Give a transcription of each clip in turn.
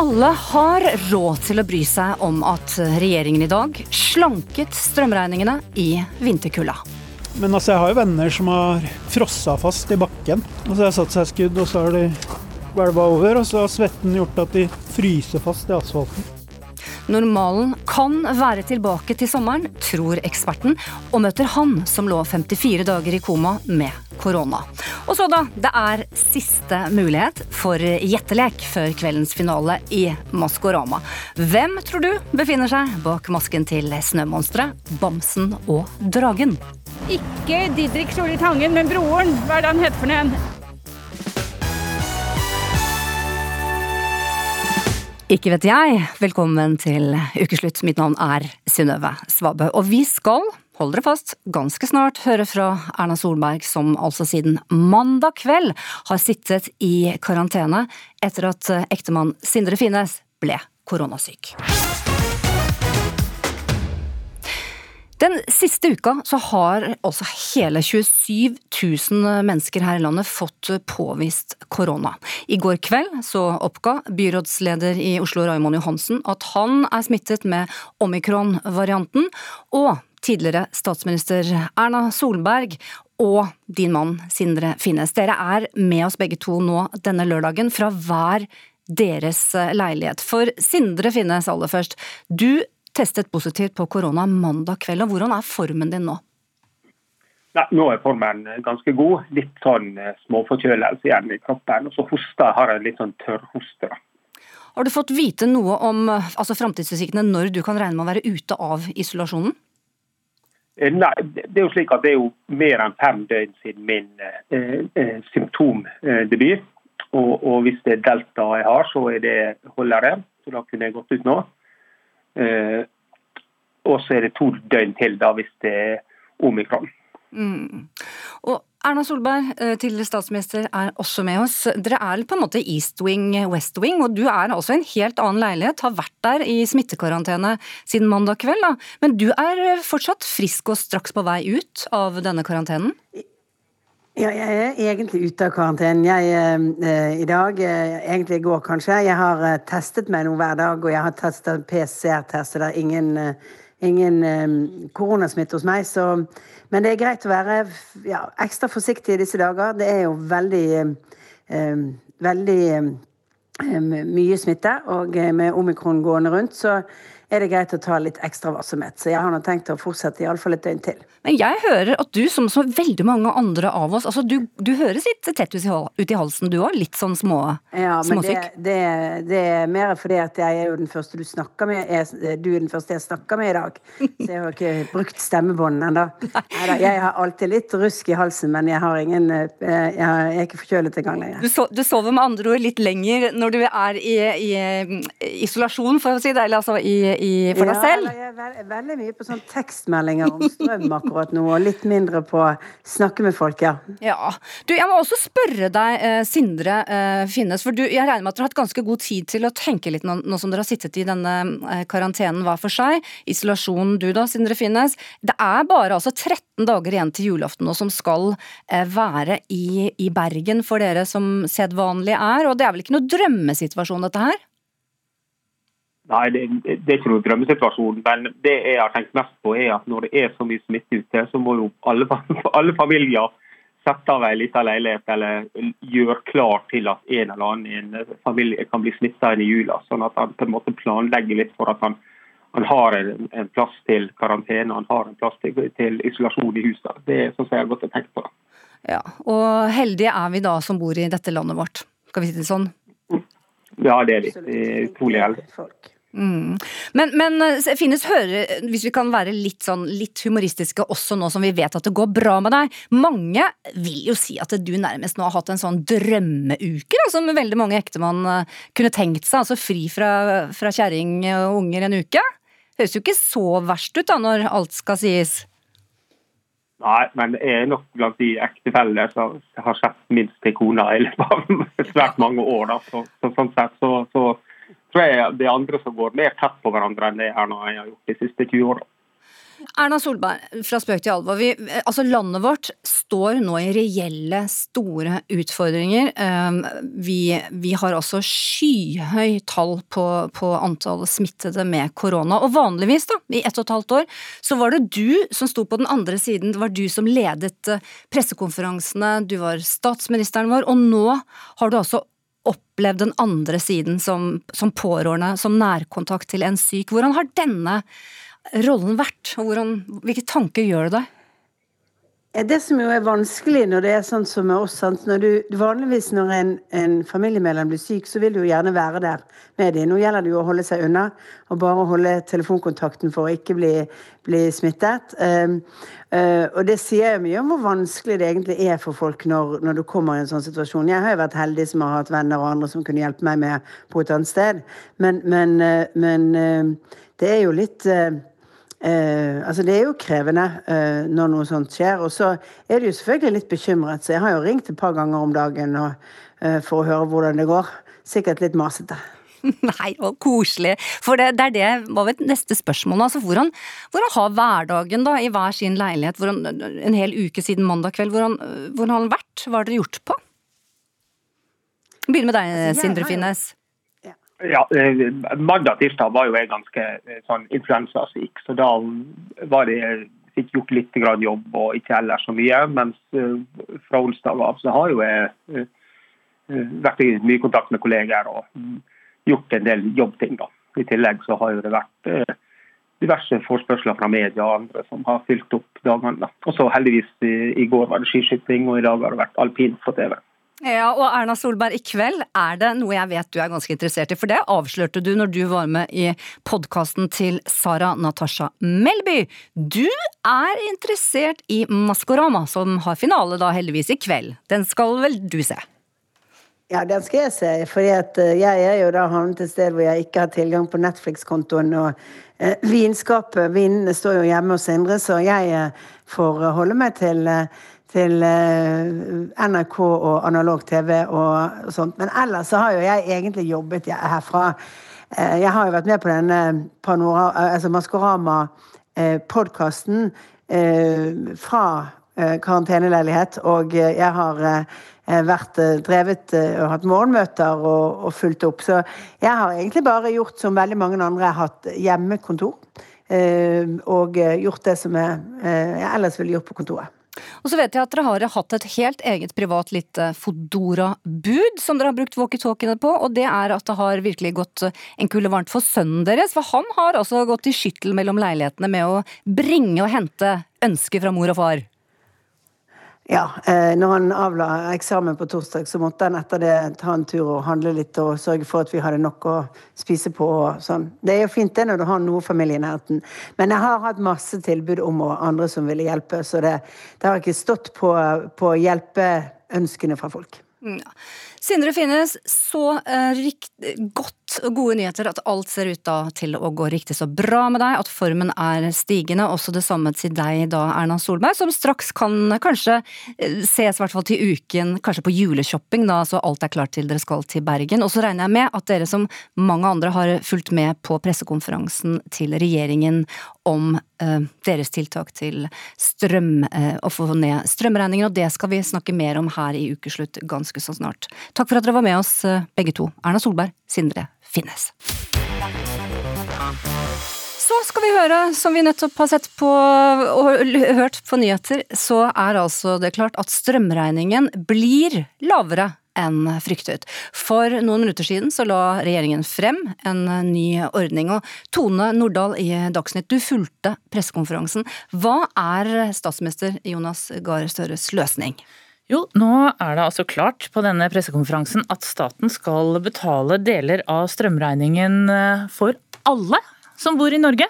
Alle har råd til å bry seg om at regjeringen i dag slanket strømregningene i vinterkulda. Men altså, jeg har jo venner som har frossa fast i bakken. Og så har satt seg skudd, og så har de hvelva over, og så har svetten gjort at de fryser fast i asfalten. Normalen kan være tilbake til sommeren, tror eksperten, og møter han som lå 54 dager i koma med korona. Og så da, det er siste mulighet for gjettelek før kveldens finale i Maskorama. Hvem tror du befinner seg bak masken til snømonsteret, Bamsen og Dragen? Ikke Didrik Solli Tangen, men broren. Hva er det han heter for noe? Ikke vet jeg. Velkommen til ukeslutt. Mitt navn er Synnøve Svabø. Og vi skal, hold dere fast, ganske snart høre fra Erna Solberg, som altså siden mandag kveld har sittet i karantene etter at ektemann Sindre Finnes ble koronasyk. Den siste uka så har altså hele 27 000 mennesker her i landet fått påvist korona. I går kveld så oppga byrådsleder i Oslo Raymond Johansen at han er smittet med omikron-varianten, og tidligere statsminister Erna Solberg og din mann Sindre Finnes. Dere er med oss begge to nå denne lørdagen fra hver deres leilighet. For Sindre Finnes aller først, du testet positivt på korona mandag kveld. og Hvordan er formen din nå? Nei, nå er formen ganske god. Litt sånn eh, småforkjølelse igjen i kroppen. Og så hoster har jeg litt sånn tørrhoste. Har du fått vite noe om altså, framtidsutsiktene når du kan regne med å være ute av isolasjonen? Eh, nei, det er jo slik at det er jo mer enn fem døgn siden min eh, eh, symptomdebut. Og, og, hvis det er delta jeg har, så er det holder det. Så da kunne jeg gått ut nå. Eh, og så er det to døgn til da hvis det er omikron. Mm. Og Erna Solberg, eh, tidligere statsminister, er også med oss. Dere er på en måte East Wing, West Wing, og du er altså i en helt annen leilighet. Har vært der i smittekarantene siden mandag kveld. Da. Men du er fortsatt frisk og straks på vei ut av denne karantenen? Ja, jeg er egentlig ute av karantenen. Jeg, eh, I dag, eh, egentlig i går kanskje, jeg har eh, testet meg noe hver dag, og jeg har testet PCR-test, det er ingen, eh, ingen eh, koronasmitte hos meg. Så, men det er greit å være ja, ekstra forsiktig i disse dager. Det er jo veldig, eh, veldig mye smitte, og med omikron gående rundt. så er det greit å ta litt ekstra varsomhet. Så jeg har nå tenkt å fortsette iallfall et døgn til. Men jeg hører at du, som så veldig mange andre av oss, altså du, du høres litt tett ut i, halsen du òg? Litt sånn små, ja? Men det, det, det, er mer fordi at jeg er jo den første du snakker med. Jeg, du er den første jeg snakker med i dag. Så jeg har ikke brukt stemmebåndene ennå. Jeg har alltid litt rusk i halsen, men jeg har ingen eh, Jeg, er ikke forkjølet engang lenger. Du, so, du sover med andre ord litt lenger når du er i, i, i isolasjon, for å si det, eller altså i i, for deg selv? Ja, jeg er veld, veldig mye på sånn tekstmeldinger om strøm akkurat nå, og litt mindre på snakke med folk, ja. ja. Du, jeg må også spørre deg, eh, Sindre eh, Finnes, for du, jeg regner med at dere har hatt ganske god tid til å tenke litt nå, nå som dere har sittet i denne eh, karantenen hver for seg. Isolasjon du da, Sindre Finnes. Det er bare altså 13 dager igjen til julaften nå som skal være i, i Bergen for dere som sedvanlig er, og det er vel ikke noe drømmesituasjon dette her? Nei, det, det, er ikke noen drømmesituasjon. Men det jeg har tenkt mest på, er at når det er så mye smitte ute, så må jo alle, alle familier sette av en liten leilighet eller gjøre klar til at en eller annen familie kan bli smitta inn i jula. Sånn at han på en måte planlegger litt for at han, han har en, en, plass til karantene han har en plass til, til isolasjon i huset. Det er sånn som jeg har gått og tenkt på. Ja, Og heldige er vi da som bor i dette landet vårt, skal vi si det sånn? Ja, det er litt utrolig heldig. Mm. Men, men eh, Finnes hører, hvis vi kan være litt, sånn, litt humoristiske også nå som vi vet at det går bra med deg Mange vil jo si at du nærmest nå har hatt en sånn drømmeuke, da, som veldig mange ektemann eh, kunne tenkt seg. Altså fri fra, fra kjerring og unger en uke. Høres jo ikke så verst ut da, når alt skal sies. Nei, men jeg er nok blant de ektefellene som har sett minst til kona i løpet av svært mange år. Da. Så, så, sånn sett så, så tror jeg det er andre som går mer tett på hverandre enn det Erna har gjort de siste 20 åra. Erna Solberg, fra spøk til alvor. Vi, altså landet vårt står nå i reelle, store utfordringer. Ehm, vi, vi har også skyhøy tall på, på antall smittede med korona. Og vanligvis, da, i ett og et halvt år, så var det du som sto på den andre siden. Det var du som ledet eh, pressekonferansene, du var statsministeren vår, og nå har du altså opplevd den andre siden som, som pårørende, som nærkontakt til en syk. Hvordan har denne rollen vært, og hvordan, hvilke tanker gjør det deg? Det som jo er vanskelig når det er sånn som med oss når du, Vanligvis når en, en familiemedlem blir syk, så vil du jo gjerne være der med dem. Nå gjelder det jo å holde seg unna og bare holde telefonkontakten for å ikke bli, bli smittet. Um, uh, og det sier jo mye om hvor vanskelig det egentlig er for folk når, når, du kommer i en sånn situasjon. Jeg har jo vært heldig som har hatt venner og andre som kunne hjelpe meg med på et annet sted. Men, men, uh, men uh, det er jo litt Eh, altså Det er jo krevende eh, når noe sånt skjer. Og så er du jo selvfølgelig litt bekymret, så jeg har jo ringt et par ganger om dagen og, eh, for å høre hvordan det går. Sikkert litt masete. Nei, og koselig. For det, det er det var vel neste spørsmål. Altså, hvordan, hvordan har hverdagen da i hver sin leilighet hvordan, en hel uke siden mandag kveld, hvordan, hvordan har den vært? Hva har dere gjort på? Begynner med deg, altså, Sindre Finnes. Ja, eh, Mandag tirsdag var jo jeg ganske eh, sånn influensasyk, så da var det fikk gjort litt jobb og ikke ellers så mye. Mens eh, fra onsdag av så har jo jeg vært i mye kontakt med kolleger og gjort en del jobbting. da. I tillegg så har jo det vært diverse forspørsler fra media og andre som har fylt opp dagene. Og så heldigvis i går var det skiskyting, og i dag har det vært alpint på TV. Ja, og Erna Solberg, i kveld er det noe jeg vet du er ganske interessert i, for det avslørte du når du var med i podkasten til Sara Natasha Melby. Du er interessert i Maskorama, som har finale da heldigvis i kveld. Den skal vel du se? Ja, den skal jeg se, for eh, jeg er jo da havnet et sted hvor jeg ikke har tilgang på Netflix-kontoen. og eh, Vinskapet, vinene står jo hjemme hos Indre, så jeg eh, får holde meg til til eh, NRK og analog TV og sånt. Men ellers så har jo jeg egentlig jobbet herfra. Eh, jeg har jo vært med på denne Panora, altså Maskorama-podkasten eh, fra karanteneleilighet, og jeg har vært drevet og hatt morgenmøter og, og fulgt opp. Så jeg har egentlig bare gjort som veldig mange andre, hatt hjemmekontor. Og gjort det som jeg, jeg ellers ville gjort på kontoret. Og så vet jeg at dere har hatt et helt eget privat lite Fodora-bud som dere har brukt walkietalkiene på, og det er at det har virkelig gått en kule varmt for sønnen deres. For han har altså gått i skyttel mellom leilighetene med å bringe og hente ønsker fra mor og far. Ja, eh, når han avla eksamen på torsdag, så måtte han etter det ta en tur og handle litt og sørge for at vi hadde nok å spise på og sånn. Det er jo fint det når du har noe familie i nærheten. Men jeg har hatt masse tilbud om og andre som ville hjelpe, så det, det har ikke stått på, på hjelpeønskene fra folk. Mm, ja. Sindre Finnes, så eh, rikt, godt og gode nyheter at alt ser ut da til å gå riktig så bra med deg, at formen er stigende. Også det samme til deg da, Erna Solberg, som straks kan kanskje eh, ses i hvert fall til uken, kanskje på juleshopping da, så alt er klart til dere skal til Bergen. Og så regner jeg med at dere som mange andre har fulgt med på pressekonferansen til regjeringen om eh, deres tiltak til strøm, eh, å få ned strømregningen, og det skal vi snakke mer om her i Ukeslutt ganske så snart. Takk for at dere var med oss eh, begge to, Erna Solberg, Sindre Finnes. Så skal vi høre, som vi nettopp har sett på og hørt på nyheter, så er altså det klart at strømregningen blir lavere enn fryktet. For noen minutter siden så la regjeringen frem en ny ordning, og Tone Nordahl i Dagsnytt, du fulgte pressekonferansen. Hva er statsminister Jonas Gahr Støres løsning? Jo, nå er det altså klart på denne pressekonferansen at staten skal betale deler av strømregningen eh, for alle som bor i Norge.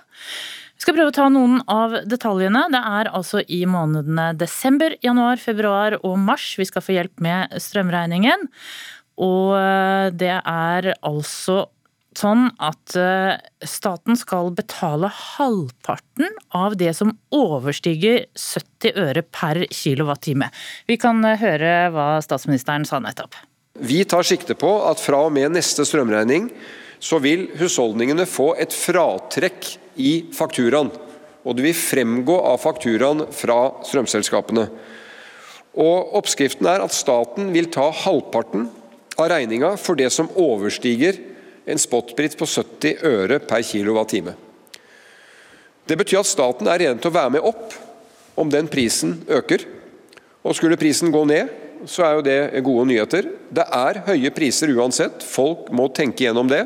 Vi skal prøve å ta noen av detaljene. Det er altså i månedene desember, januar, februar og mars vi skal få hjelp med strømregningen. Og eh, det er altså sånn at eh, staten skal betale halvparten av det som overstiger 70 øre per kilowattime. Vi kan eh, høre hva statsministeren sa nettopp. Vi tar sikte på at fra og med neste strømregning så vil husholdningene få et fratrekk i fakturaen og det vil fremgå av fakturaen fra strømselskapene. Og Oppskriften er at staten vil ta halvparten av regninga for det som overstiger en spotpris på 70 øre per kWt. Det betyr at staten er rede til å være med opp om den prisen øker. Og Skulle prisen gå ned, så er jo det gode nyheter. Det er høye priser uansett, folk må tenke gjennom det.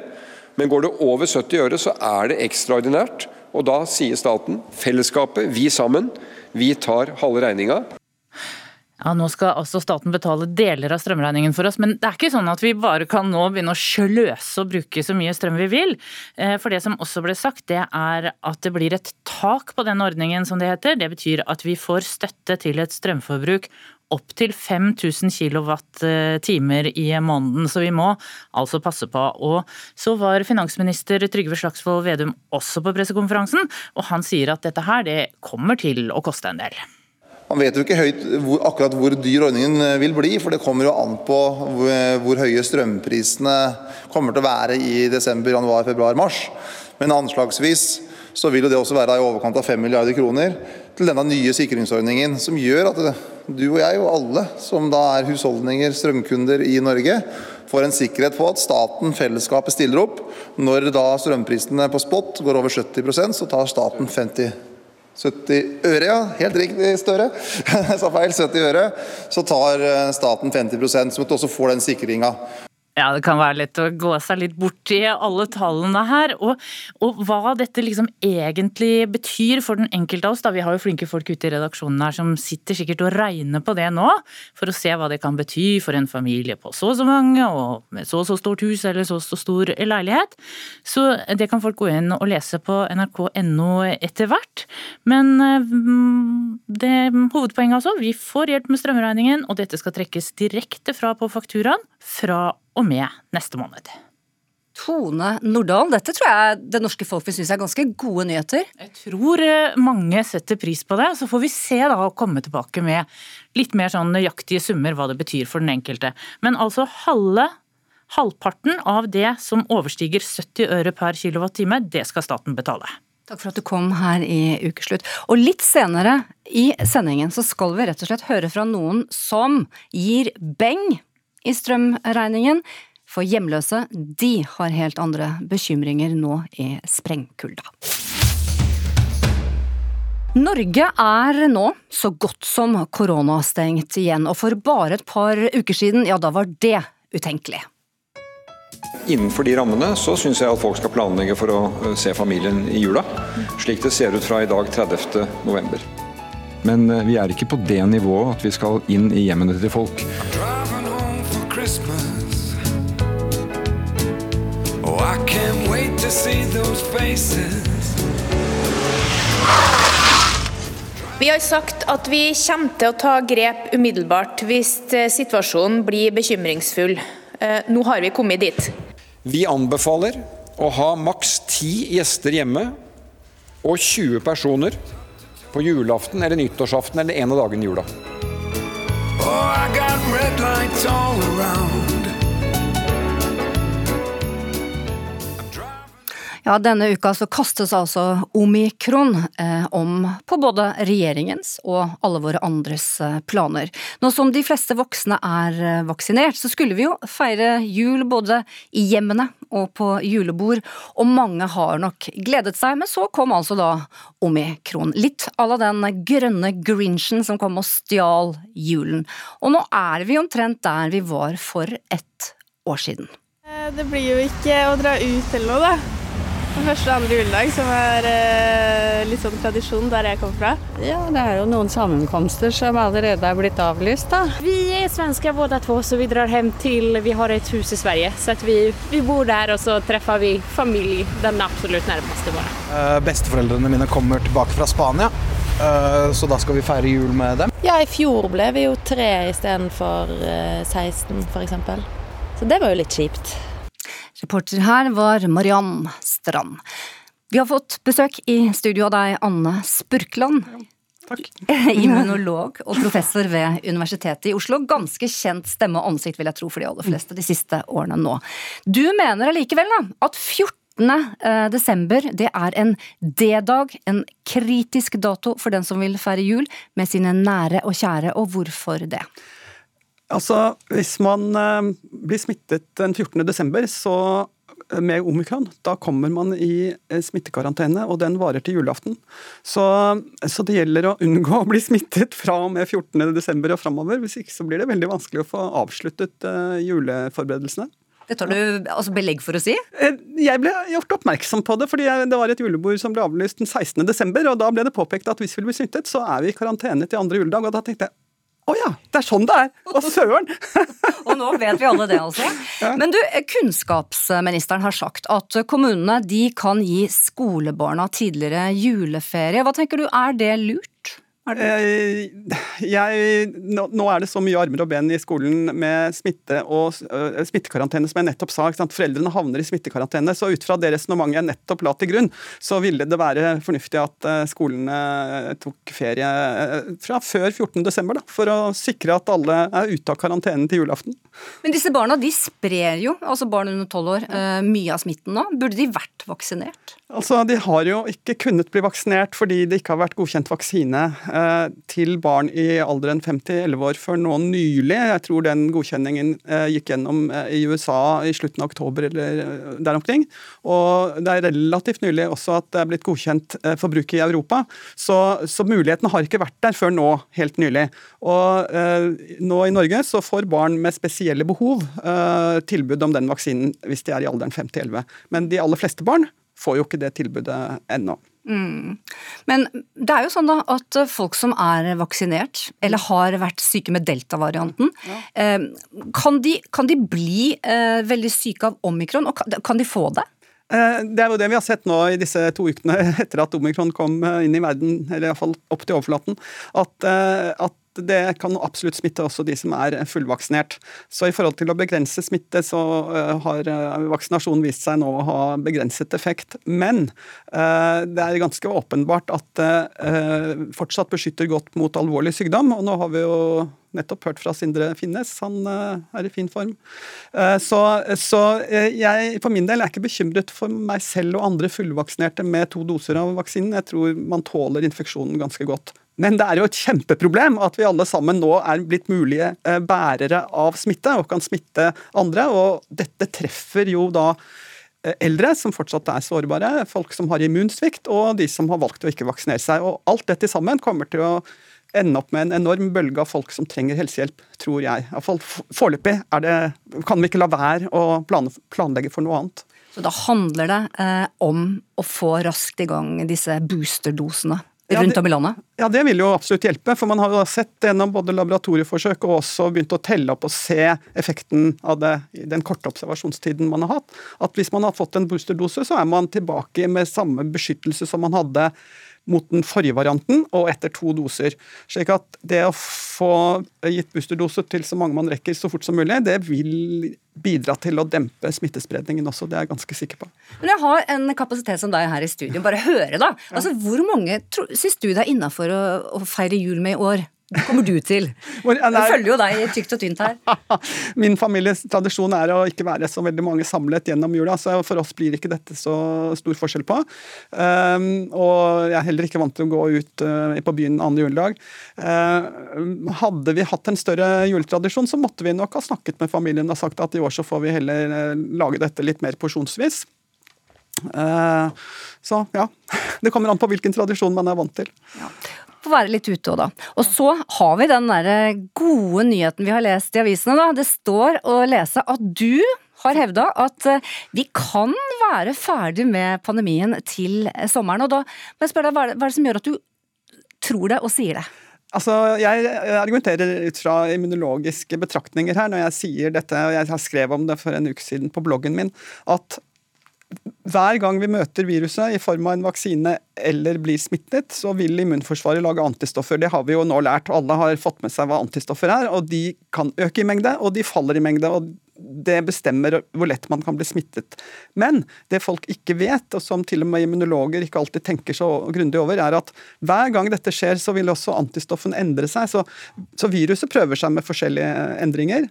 Men går det over 70 øre, så er det ekstraordinært. Og da sier staten, fellesskapet, vi sammen, vi tar halve regninga. Ja, Nå skal altså staten betale deler av strømregningen for oss, men det er ikke sånn at vi bare kan nå begynne å sløse og bruke så mye strøm vi vil. Eh, for det som også ble sagt, det er at det blir et tak på den ordningen, som det heter. Det betyr at vi får støtte til et strømforbruk opptil 5000 kWt i måneden, så vi må altså passe på. Og så var finansminister Trygve Slagsvold Vedum også på pressekonferansen, og han sier at dette her, det kommer til å koste en del. Man vet jo ikke høyt hvor, akkurat hvor dyr ordningen eh, vil bli, for det kommer jo an på hvor, hvor høye strømprisene kommer til å være i desember, januar, februar, mars. Men anslagsvis så vil jo det også være i overkant av 5 milliarder kroner til denne nye sikringsordningen, som gjør at du og jeg og alle som da er husholdninger, strømkunder i Norge, får en sikkerhet på at staten, fellesskapet, stiller opp. Når da strømprisene på spot går over 70% så tar staten 50 70 øre, ja. Helt riktig, Støre. Sa feil. 70 øre. Så tar eh, staten 50% så at du også får den sikringa. Ja, det kan være lett å gå seg litt bort i alle tallene her. Og, og, hva dette liksom egentlig betyr for den enkelte av oss. Da. Vi har jo flinke folk ute i redaksjonen her som sitter sikkert og regner på det nå, for å se hva det kan bety for en familie på så og så mange, og med så og så stort hus eller så og så stor leilighet. Så det kan folk gå inn og lese på nrk.no etter hvert. Men mm, det hovedpoenget altså, vi får hjelp med strømregningen, og dette skal trekkes direkte fra på fakturaen fra og med neste måned. Tone Nordahl, dette tror jeg det norske folk vil synes er ganske gode nyheter? Jeg tror eh, mange setter pris på det. Så får vi se da og komme tilbake med litt mer sånn nøyaktige summer hva det betyr for den enkelte. Men altså halve, halvparten av det som overstiger 70 øre per kilowattime, det skal staten betale. Takk for at du kom her i Ukeslutt. Og litt senere i sendingen så skal vi rett og slett høre fra noen som gir beng i strømregningen. For hjemløse, de har helt andre bekymringer nå i sprengkulda. Norge er nå så godt som koronastengt igjen, og for bare et par uker siden, ja da var det utenkelig. Innenfor de rammene så syns jeg at folk skal planlegge for å se familien i jula, slik det ser ut fra i dag 30. november. Men vi er ikke på det nivået at vi skal inn i hjemmene til folk. I can't wait to see those faces. Vi har sagt at vi kommer til å ta grep umiddelbart hvis eh, situasjonen blir bekymringsfull. Eh, nå har vi kommet dit. Vi anbefaler å ha maks ti gjester hjemme og 20 personer på julaften eller nyttårsaften eller en av dagene i jula. Ja, Denne uka så kastes altså omikron eh, om på både regjeringens og alle våre andres eh, planer. Nå som de fleste voksne er eh, vaksinert, så skulle vi jo feire jul både i hjemmene og på julebord, og mange har nok gledet seg, men så kom altså da omikron. Litt à la den grønne grinchen som kom og stjal julen. Og nå er vi omtrent der vi var for et år siden. Eh, det blir jo ikke å dra ut eller noe, da. Første og andre juledag, som er eh, litt sånn tradisjon der jeg kommer fra. Ja, det er jo noen sammenkomster som allerede er blitt avlyst, da. Vi er svensker begge to, så vi drar hjem til Vi har et hus i Sverige, så vi, vi, bor der, og så treffer vi familie, den absolutt nærmeste våre. Uh, besteforeldrene mine kommer tilbake fra Spania, uh, så da skal vi feire jul med dem. Ja, i fjor ble vi jo tre istedenfor uh, 16, f.eks. Så det var jo litt kjipt. Reporter her var Mariann Strand. Vi har fått besøk i studio av deg, Anne Spurkland. Takk. Immunolog og professor ved Universitetet i Oslo. Ganske kjent stemme og ansikt, vil jeg tro, for de aller fleste de siste årene nå. Du mener allikevel at 14 desember, det er en D-dag, en kritisk dato for den som vil feire jul med sine nære og kjære, og hvorfor det? Altså, Hvis man blir smittet den 14. desember, så med omikron, da kommer man i eh, smittekarantene, og den varer til julaften. Så, så, det gjelder å unngå å bli smittet fra og med 14.12. og framover. Hvis ikke så blir det veldig vanskelig å få avsluttet juleforberedelsene. Det tar du altså belegg for å si? Eh, jeg ble gjort oppmerksom på det, fordi det var et julebord som ble avlyst den 16.12., og da ble det påpekt at hvis vi blir smittet, så er vi i karantene til andre juledag. Og da tenkte jeg å oh ja, det er sånn det er! Å søren! og nå vet vi alle det, altså. Men du, kunnskapsministeren har sagt at kommunene de kan gi skolebarna tidligere juleferie. Hva tenker du, er det lurt? Eh, jeg, nå er det så mye armer og ben i skolen med smitte og uh, smittekarantene, som jeg nettopp sa. Foreldrene havner i smittekarantene. Så ut fra det resonnementet jeg nettopp la til grunn, så ville det være fornuftig at uh, skolene tok ferie fra før 14.12. For å sikre at alle er ute av karantenen til julaften. Men disse barna de sprer jo, altså barn under tolv år, uh, mye av smitten nå. Burde de vært vaksinert? Altså, De har jo ikke kunnet bli vaksinert fordi det ikke har vært godkjent vaksine til barn i alderen 5-11 år før nå nylig. Jeg tror den godkjenningen eh, gikk gjennom eh, i USA i slutten av oktober eller der omkring. Og det er relativt nylig også at det er blitt godkjent for bruk i Europa. Så, så muligheten har ikke vært der før nå, helt nylig. Og eh, nå i Norge så får barn med spesielle behov eh, tilbud om den vaksinen hvis de er i alderen 5-11. Men de aller fleste barn får jo ikke det tilbudet ennå. Mm. Men det er jo sånn da at folk som er vaksinert, eller har vært syke med delta-varianten, ja. kan, kan, kan, de bli eh, veldig syke av omikron, og kan, de få det? Eh, det er jo det vi har sett nå i disse to ukene etter at omikron kom eh, inn i verden, eller iallfall opp til overflaten, at, eh, at det kan absolutt smitte også de som er fullvaksinert. Så i forhold til å begrense smitte, så eh, har eh, vaksinasjonen vist seg nå å ha begrenset effekt. Men eh, det er ganske åpenbart at det fortsatt beskytter godt mot alvorlig sykdom. Og nå har vi jo nettopp hørt fra Sindre Finnes, han er i fin form. Så, så jeg for min del er ikke bekymret for meg selv og andre fullvaksinerte med to doser av vaksinen. Jeg tror man tåler infeksjonen ganske godt. Men det er jo et kjempeproblem at vi alle sammen nå er blitt mulige eh, bærere av smitte og kan smitte andre. Og dette treffer jo da eh, eldre som fortsatt er sårbare, folk som har immunsvikt, og de som har valgt å ikke vaksinere seg. Og alt dette sammen kommer til å ende opp med en enorm bølge av folk som trenger helsehjelp, tror jeg. Iallfall foreløpig kan vi ikke la være å planlegge for noe annet. Så da handler det eh, om å få raskt i gang disse boosterdosene? Rundt om i landet? Ja, det vil jo absolutt hjelpe. For man har jo sett gjennom både laboratorieforsøk og også begynt å telle opp og se effekten av det i den korte observasjonstiden man har hatt. At hvis man har fått en boosterdose, så er man tilbake med samme beskyttelse som man hadde mot den forrige varianten, og etter to doser. Slik at det å få gitt boosterdose til så mange man rekker så fort som mulig, det vil bidra til å dempe smittespredningen også, det er jeg ganske sikker på. Men jeg har en kapasitet som deg her i studio, bare høre da. Altså, Hvor mange syns du det er innafor å, å feire jul med i år? Kommer du til? Jeg følger jo deg tykt og tynt her. Min families tradisjon er å ikke være så veldig mange samlet gjennom jula, så for oss blir ikke dette så stor forskjell på. Um, og jeg er heller ikke vant til å gå ut uh, på byen andre juledag. Uh, hadde vi hatt en større juletradisjon, så måtte vi nok ha snakket med familien og sagt at i år så får vi heller uh, lage dette litt mer porsjonsvis. Uh, så ja, det kommer an på hvilken tradisjon man er vant til. Ja få være litt ute òg, da. Og så har vi den derre gode nyheten vi har lest i avisene, da. Det står å lese at du har hevda at eh, vi kan være ferdig med pandemien til sommeren. Og da må jeg spørre deg, hva er det som gjør at du tror det og sier det? Altså, Jeg argumenterer ut fra immunologiske betraktninger her når jeg sier dette, og jeg har skrevet om det for en uke siden på bloggen min, at hver gang vi møter viruset i form av en vaksine eller blir smittet, så vil immunforsvaret lage antistoffer. Det har vi jo nå lært. Alle har fått med seg hva antistoffer er. og De kan øke i mengde, og de faller i mengde. og Det bestemmer hvor lett man kan bli smittet. Men det folk ikke vet, og som til og med immunologer ikke alltid tenker så grundig over, er at hver gang dette skjer, så vil også antistoffen endre seg. Så, så viruset prøver seg med forskjellige endringer.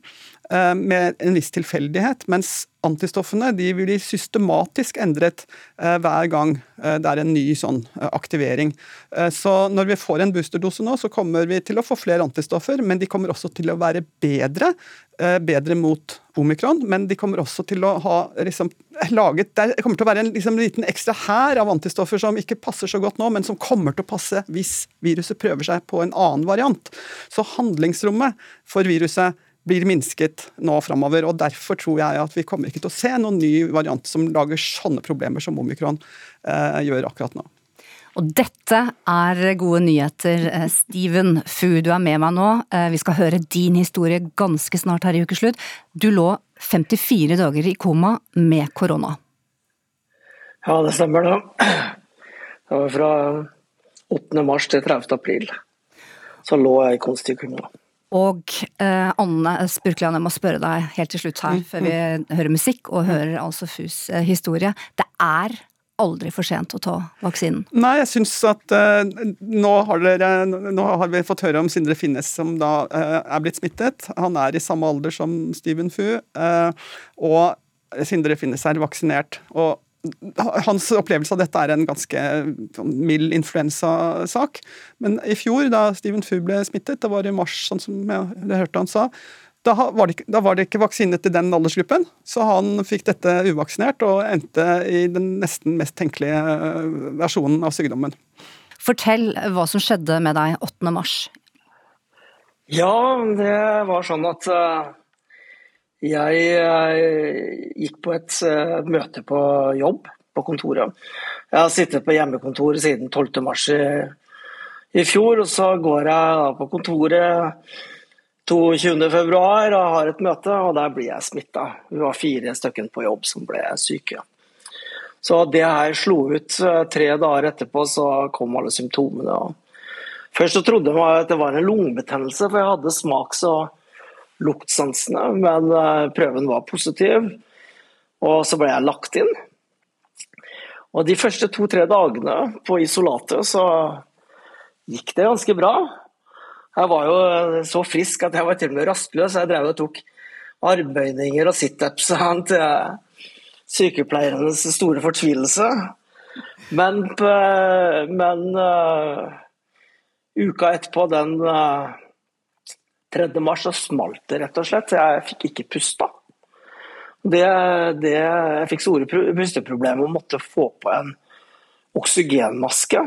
Eh, med en viss tilfeldighet, mens antistoffene de blir systematisk endret eh, hver gang eh, det er en ny sånn aktivering. Så når vi får en boosterdose nå, så kommer vi til å få flere antistoffer, men de kommer også til å være bedre. Bedre mot omikron, men de kommer også til å ha liksom, laget Det kommer til å være en liksom, liten ekstra hær av antistoffer som ikke passer så godt nå, men som kommer til å passe hvis viruset prøver seg på en annen variant. Så handlingsrommet for viruset blir minsket nå framover. Og derfor tror jeg at vi kommer ikke til å se noen ny variant som lager sånne problemer som omikron eh, gjør akkurat nå. Og dette er gode nyheter. Eh, Steven Fu, du er med meg nå. Eh, Vi skal høre din historie ganske snart her i Ukeslutt. Du lå 54 dager i koma med korona. Ja, det stemmer det. Det var fra 8. mars til 30. april. Så lå jeg i kunstig koma. Og eh, Anne Spurkland, jeg må spørre deg helt til slutt her, før vi hører musikk og hører altså Fus eh, historie. Det er aldri for sent å ta vaksinen. Nei, jeg syns at eh, nå, har dere, nå har vi fått høre om Sindre Finnes som da eh, er blitt smittet. Han er i samme alder som Steven Fu, eh, og Sindre Finnes er vaksinert. og hans opplevelse av dette er en ganske sånn, mild influensasak. Men i fjor, da Steven Fu ble smittet, det var i mars, sånn som jeg, hørte han sa, da var, det, ikke- da var det ikke vaksine til den aldersgruppen, så han fikk dette uvaksinert og endte i den nesten mest tenkelige eh, versjonen av sykdommen. Fortell hva som skjedde med deg 8. mars. Ja, det var sånn at eh, jeg eh, gikk på et eh, møte på jobb på kontoret. Jeg har sittet på hjemmekontor siden 12. mars i, i fjor, og så går jeg på kontoret 22. februar og har et møte, og der blir jeg smitta. Vi var fire stykker på jobb som ble syke. Så det her slo ut eh, tre dager etterpå, så kom alle symptomene. Først så trodde jeg at det var en lungebetennelse, for jeg hadde smaks- og luktsansene, men eh, prøven var positiv. Og så ble jeg lagt inn. Og de første to-tre dagene på isolatet så gikk det ganske bra. Jeg var jo eh, så frisk at jeg var til og med rastløs. Jeg drev og tok armbøyninger og situps til sykepleiernes store fortvilelse. Men, men uh, uka etterpå, den uh, 3. mars, så smalt det rett og slett. Jeg fikk ikke pusta. Det, det, jeg fikk store pu- pusteproblemer og måtte få på en oksygenmaske.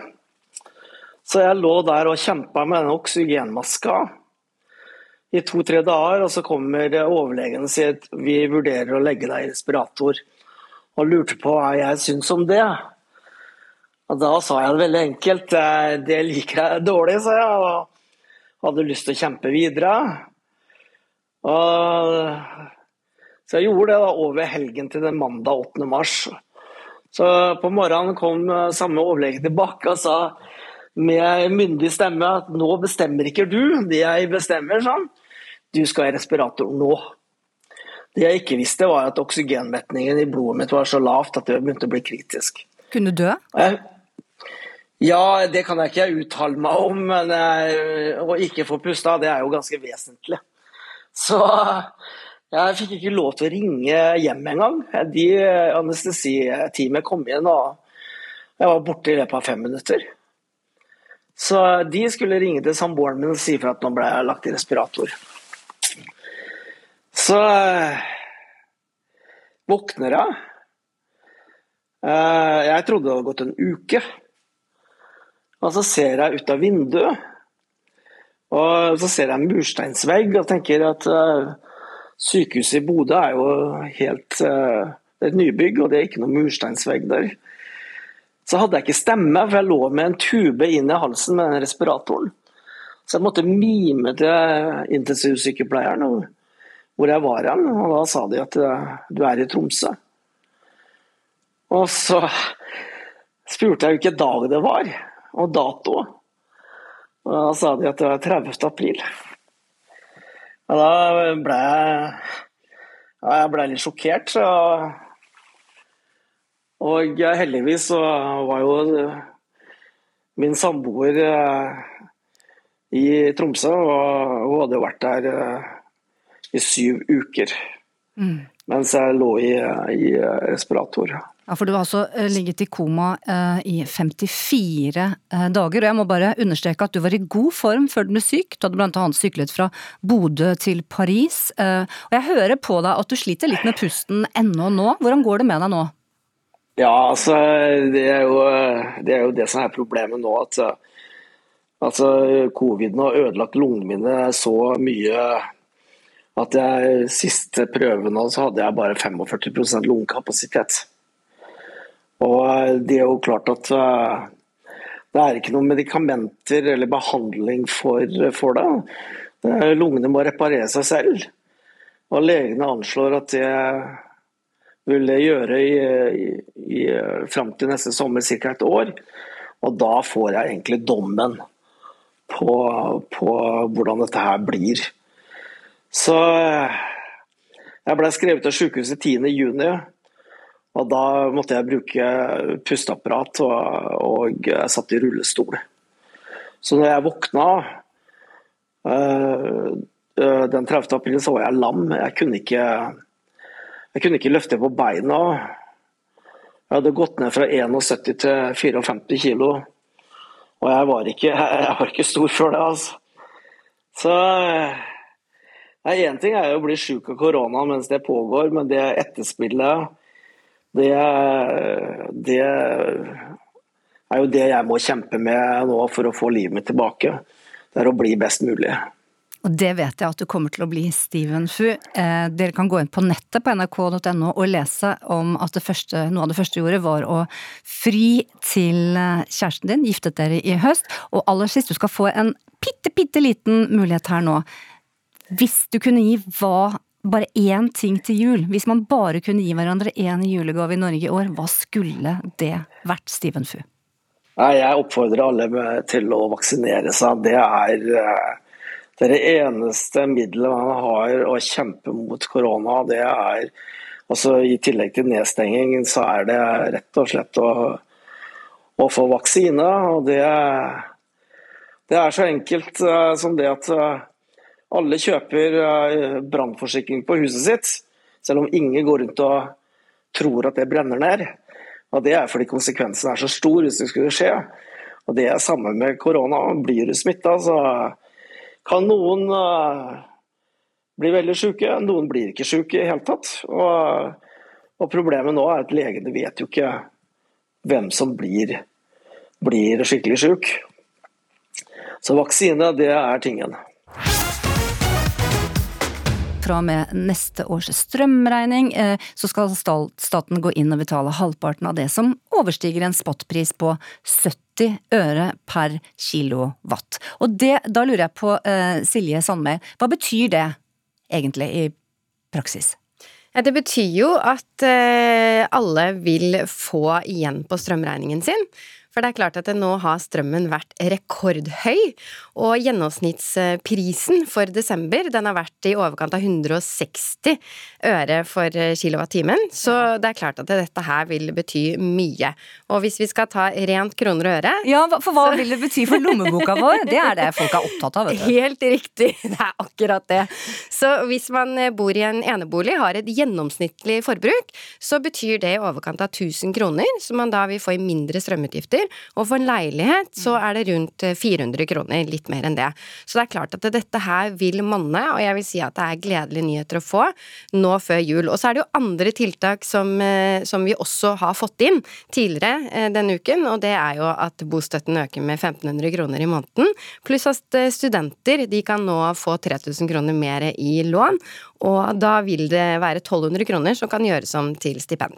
Så jeg lå der og kjempa med denne oksygenmaska i to-tre dager, og så kommer overlegen og sier at vi vurderer å legge deg i respirator, og lurte på hva jeg syns om det. Og da sa jeg det veldig enkelt, eh, det liker jeg dårlig, sa jeg, og hadde lyst til å kjempe videre. Og så jeg gjorde det da over helgen til den mandag 8. mars. Så på morgenen kom eh, samme overlege tilbake og sa med myndig stemme at nå bestemmer ikke du, det jeg bestemmer, sånn. Du skal i respirator nå. Det jeg ikke visste, var at oksygenmetningen i blodet mitt var så lavt at det begynte å bli kritisk. Kunne dø? Jeg- Ja, det kan jeg ikke uttale meg om, men eh, å ikke få pusta, det er jo ganske vesentlig. Så jeg fikk ikke lov til å ringe hjem engang. De anestesiteamet kom inn, og jeg var borte i løpet av fem minutter. Så de skulle ringe til samboeren min og si for at nå ble jeg lagt i respirator. Så eh, våkner jeg. Eh, Jeg trodde det hadde gått en uke. Og så ser jeg ut av vinduet, og så ser jeg en mursteinsvegg og tenker at uh, sykehuset i Bodø er jo helt uh, Det er et nybygg, og det er ikke noen mursteinsvegg der. Så hadde jeg ikke stemme, for jeg lå med en tube inn i halsen med den respiratoren. Så jeg måtte mime til intensivsykepleieren hvor jeg var hen, og da sa de at eh, du er i Tromsø. Og så spurte jeg hvilken dag det var, og dato. Og da sa de at det var 30. april. Og da ble jeg, ja, jeg ble litt sjokkert. Og heldigvis så var jo min samboer eh, i Tromsø, og hun hadde jo vært der eh, i syv uker. Mm. Mens jeg lå i, i respirator. Ja, for du har altså eh, ligget i koma uh, i 54 uh, eh, dager, og jeg må bare understreke at du var i god form før du ble syk. Du hadde annet syklet fra Bodø til Paris, uh, og jeg hører på deg at du sliter litt med pusten ennå nå. Hvordan går det med deg nå? Ja, altså det er jo det, er jo det som er problemet nå. at altså, Coviden har ødelagt lungene mine så mye at jeg siste prøvene så hadde jeg bare 45% lungekapasitet. Og eh, det er jo klart at eh, det er ikke noen medikamenter eller behandling for, for det. Lungene må reparere seg selv. Og legene anslår at det vil det gjøre i, i, i, fram til neste sommer, ca. et år. Og da får jeg egentlig dommen på, på hvordan dette her blir. Så eh, jeg ble skrevet av sykehuset 10.6. Og da måtte jeg bruke pusteapparat, og, og jeg satt i rullestol. Så når jeg våkna øh, den 30. april, så var jeg lam. Jeg kunne ikke, jeg kunne ikke løfte på beina. Jeg hadde gått ned fra 71 til 54 kilo. Og jeg var ikke, jeg var ikke stor før det, altså. Så Én ting er jo å bli sjuk av korona mens det pågår, men det etterspillet det, det er jo det jeg må kjempe med nå for å få livet mitt tilbake. Det er å bli best mulig. Og det vet jeg at du kommer til å bli, Steven Fu. Eh, dere kan gå inn på nettet på nrk.no og lese om at første, noe av det første du gjorde var å fri til eh, kjæresten din, giftet dere i høst. Og aller sist, du skal få en bitte, bitte liten mulighet her nå. Hvis du kunne gi hva bare én ting til jul. Hvis man bare kunne gi hverandre én julegave i Norge i år, hva skulle det vært, Steven Fu? Jeg oppfordrer alle til å vaksinere seg. Det er, eh, det det eneste middelet man har å kjempe mot korona. Det er, altså I tillegg til nedstenging, så er det rett og slett å, å få vaksine. og det, det er så enkelt eh, som det at eh, alle kjøper eh, brannforsikring på huset sitt, selv om ingen går rundt og tror at det brenner ned. Og Det er fordi konsekvensen er så stor hvis det skulle skje. Og Det er samme med korona. Blir du smitta, så kan noen uh, bli veldig syke, noen blir ikke syke i det hele tatt. Og, og, Problemet nå er at legene vet jo ikke hvem som blir, blir skikkelig syk. Så vaksine, det er tingen fra og med neste års strømregning, eh, så skal staten gå inn og betale halvparten av det som overstiger en spotpris på 70 øre per kilowatt. Og det, da lurer jeg på, eh, Silje Sandmæl, hva betyr det egentlig i praksis? Det betyr jo at eh, alle vil få igjen på strømregningen sin. For det er klart at nå har strømmen vært rekordhøy, og gjennomsnittsprisen for desember den har vært i overkant av 160 øre for kilowattimen, så det er klart at dette her vil bety mye. Og hvis vi skal ta rent kroner og øre Ja, for hva så... vil det bety for lommeboka vår? Det er det folk er opptatt av, vet du. Helt riktig, det er akkurat det. Så hvis man bor i en enebolig, har et gjennomsnittlig forbruk, så betyr det i overkant av 1000 kroner, som man da vil få i mindre strømutgifter og for en leilighet så er det rundt 400 eh, kroner, litt mer enn det. Så det er klart at dette her vil monne, og jeg vil si at det er gledelige nyheter å få nå før jul. Og så er det jo andre tiltak som, eh, som vi også har fått inn tidligere eh, denne uken, og det er jo at bostøtten øker med 1500 kroner i måneden, pluss at studenter de kan nå få 3000 kroner mer i lån, og da vil det være 1200 kroner som kan gjøres om til stipend.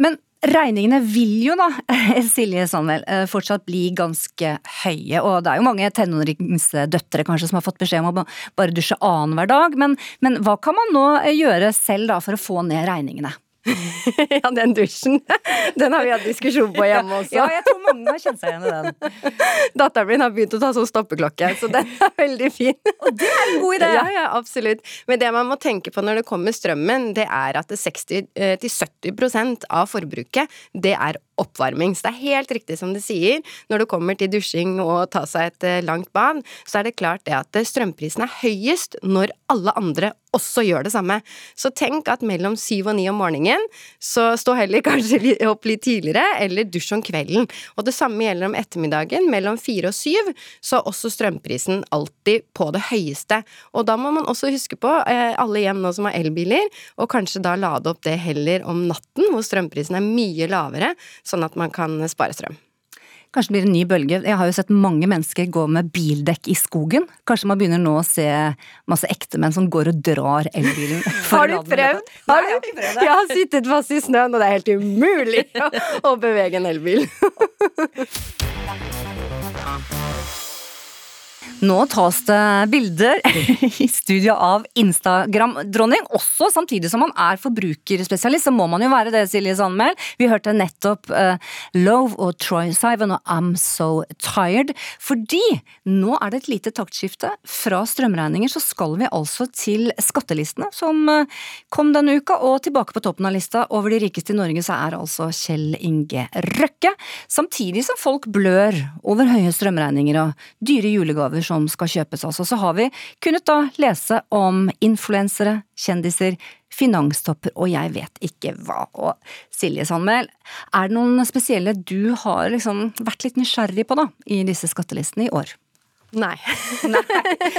Men Regningene vil jo da, Silje Sandvel, eh, fortsatt bli ganske høye. Og det er jo mange tenåringsdøtre kanskje som har fått beskjed om å bare dusje annenhver dag. Men, men hva kan man nå gjøre selv da for å få ned regningene? ja, den dusjen. Den har vi hatt diskusjon på hjemme også. ja, jeg tror mange har kjent seg igjen i den. Datteren min har begynt å ta sånn stoppeklokke, så den er veldig fin. Og det er en god idé! Ja, ja, absolutt. Men det man må tenke på når det kommer strømmen, det er at 60-70 eh, av forbruket, det er oppvarming. Så det er helt riktig som du sier, når det kommer til dusjing og ta seg et eh, langt bad, så er det klart det at strømprisen er høyest når alle andre også gjør det samme. Så tenk at mellom syv og ni om morgenen, så stå heller kanskje opp litt tidligere, eller dusj om kvelden. Og det samme gjelder om ettermiddagen, mellom fire og syv, så er også strømprisen alltid på det høyeste. Og da må man også huske på, eh, alle hjem nå som har elbiler, og kanskje da lade opp det heller om natten, hvor strømprisen er mye lavere, sånn at man kan spare strøm. Kanskje det blir en ny bølge. Jeg har jo sett mange mennesker gå med bildekk i skogen. Kanskje man begynner nå å se masse ektemenn som går og drar elbilen. Har du prøvd? Har du? Jeg har sittet fast i snøen, og det er helt umulig å bevege en elbil. Nå tas det bilder i studio av Instagram-dronning, også samtidig som man er forbrukerspesialist. Så må man jo være det, Silje Sandmæl. Vi hørte nettopp uh, Love og Troy Sivan og I'm So Tired. Fordi nå er det et lite taktskifte. Fra strømregninger så skal vi altså til skattelistene, som uh, kom denne uka. Og tilbake på toppen av lista over de rikeste i Norge så er altså Kjell Inge Røkke. Samtidig som folk blør over høye strømregninger og dyre julegaver som skal kjøpes. Altså. Så har vi kunnet da lese om influensere, kjendiser, finanstopper og jeg vet ikke hva. Og Silje Sandmæl, er det noen spesielle du har liksom vært litt nysgjerrig på da, i disse skattelistene i år? Nei. Nei.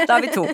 Da er vi to.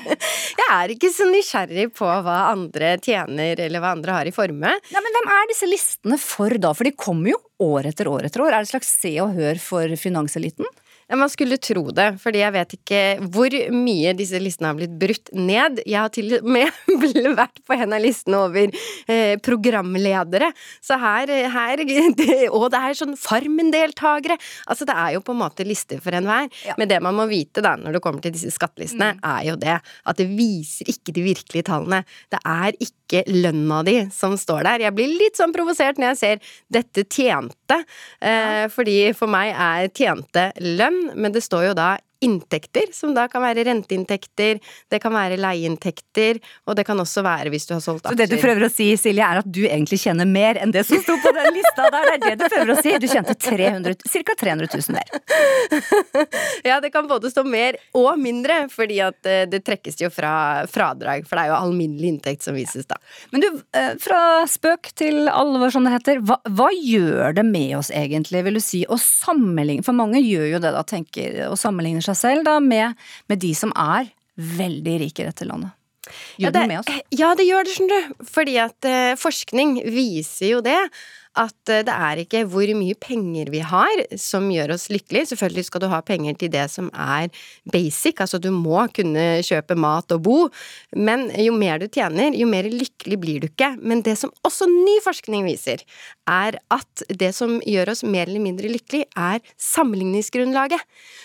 Jeg er ikke så nysgjerrig på hva andre tjener, eller hva andre har i formue. Nei, men hvem er disse listene for da? For de kommer jo år etter år etter år. Er det et slags se og hør for finanseliten? Man skulle tro det, fordi jeg vet ikke hvor mye disse listene har blitt brutt ned. Jeg har til og med vært på en av listene over eh, programledere. Så her, her det, Og det er sånn Farmen-deltakere! Altså, det er jo på en måte lister for enhver. Ja. Men det man må vite da, når det kommer til disse skattelistene, mm. er jo det at det viser ikke de virkelige tallene. Det er ikke lønna di som står der. Jeg blir litt sånn provosert når jeg ser 'dette tjente', eh, fordi for meg er tjente lønn men det står jo da inntekter, som da kan være renteinntekter, det kan være leieinntekter, og det kan også være hvis du har solgt aksjer. Så det du prøver å si, Silje, er at du egentlig kjenner mer enn det som sto på den lista der? Det er det du prøver å si? Du tjente ca. 300 000 mer. ja, det kan både stå mer og mindre, fordi at eh, det trekkes jo fra fradrag, for det er jo alminnelig inntekt som vises da. Men du, eh, fra spøk til alvor, som det heter, hva, hva gjør det med oss egentlig, vil du si, å sammenligne, for mange gjør jo det da, tenker, å sammenligne seg selv da, med, med de som er veldig rike i dette landet. Gjør ja, det, det med oss? Ja, det gjør det, skjønner du. Fordi at eh, forskning viser jo det at eh, det er ikke hvor mye penger vi har som gjør oss lykkelige. Selvfølgelig skal du ha penger til det som er basic, altså du må kunne kjøpe mat og bo, men jo mer du tjener, jo mer lykkelig blir du ikke. Men det som også ny forskning viser, er at det som gjør oss mer eller mindre lykkelig, er sammenligningsgrunnlaget.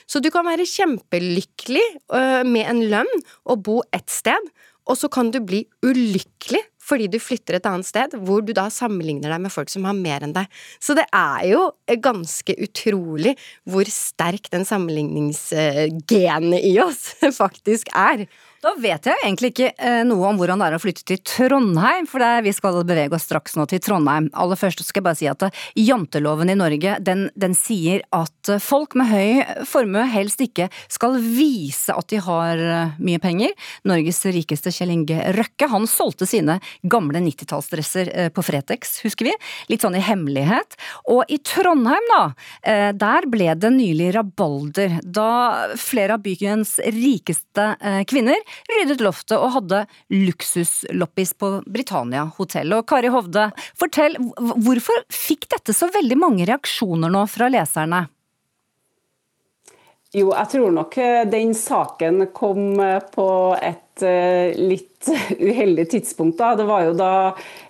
Så du kan være kjempelykkelig øh, med en lønn og bo ett sted, og så kan du bli ulykkelig fordi du flytter et annet sted, hvor du da sammenligner deg med folk som har mer enn deg. Så det er jo ganske utrolig hvor sterk den sammenligningsgenet i oss faktisk er. Da vet jeg egentlig ikke eh, noe om hvordan det er å flytte til Trondheim, for er, vi skal bevege oss straks nå til Trondheim. Aller først skal jeg bare si at eh, janteloven i Norge den, den sier at eh, folk med høy formue helst ikke skal vise at de har mye penger. Norges rikeste Kjell Inge Røkke han solgte sine gamle 90-tallsdresser på Fretex, husker vi. Litt sånn i hemmelighet. Og i Trondheim, da, der ble det nylig rabalder da flere av byens rikeste kvinner ryddet loftet og hadde luksusloppis på Britannia hotell. Og Kari Hovde, fortell, hvorfor fikk dette så veldig mange reaksjoner nå fra leserne? Jo, jeg tror nok eh, den saken kom eh, på et eh, litt uheldig tidspunkt. Da. Det var jo da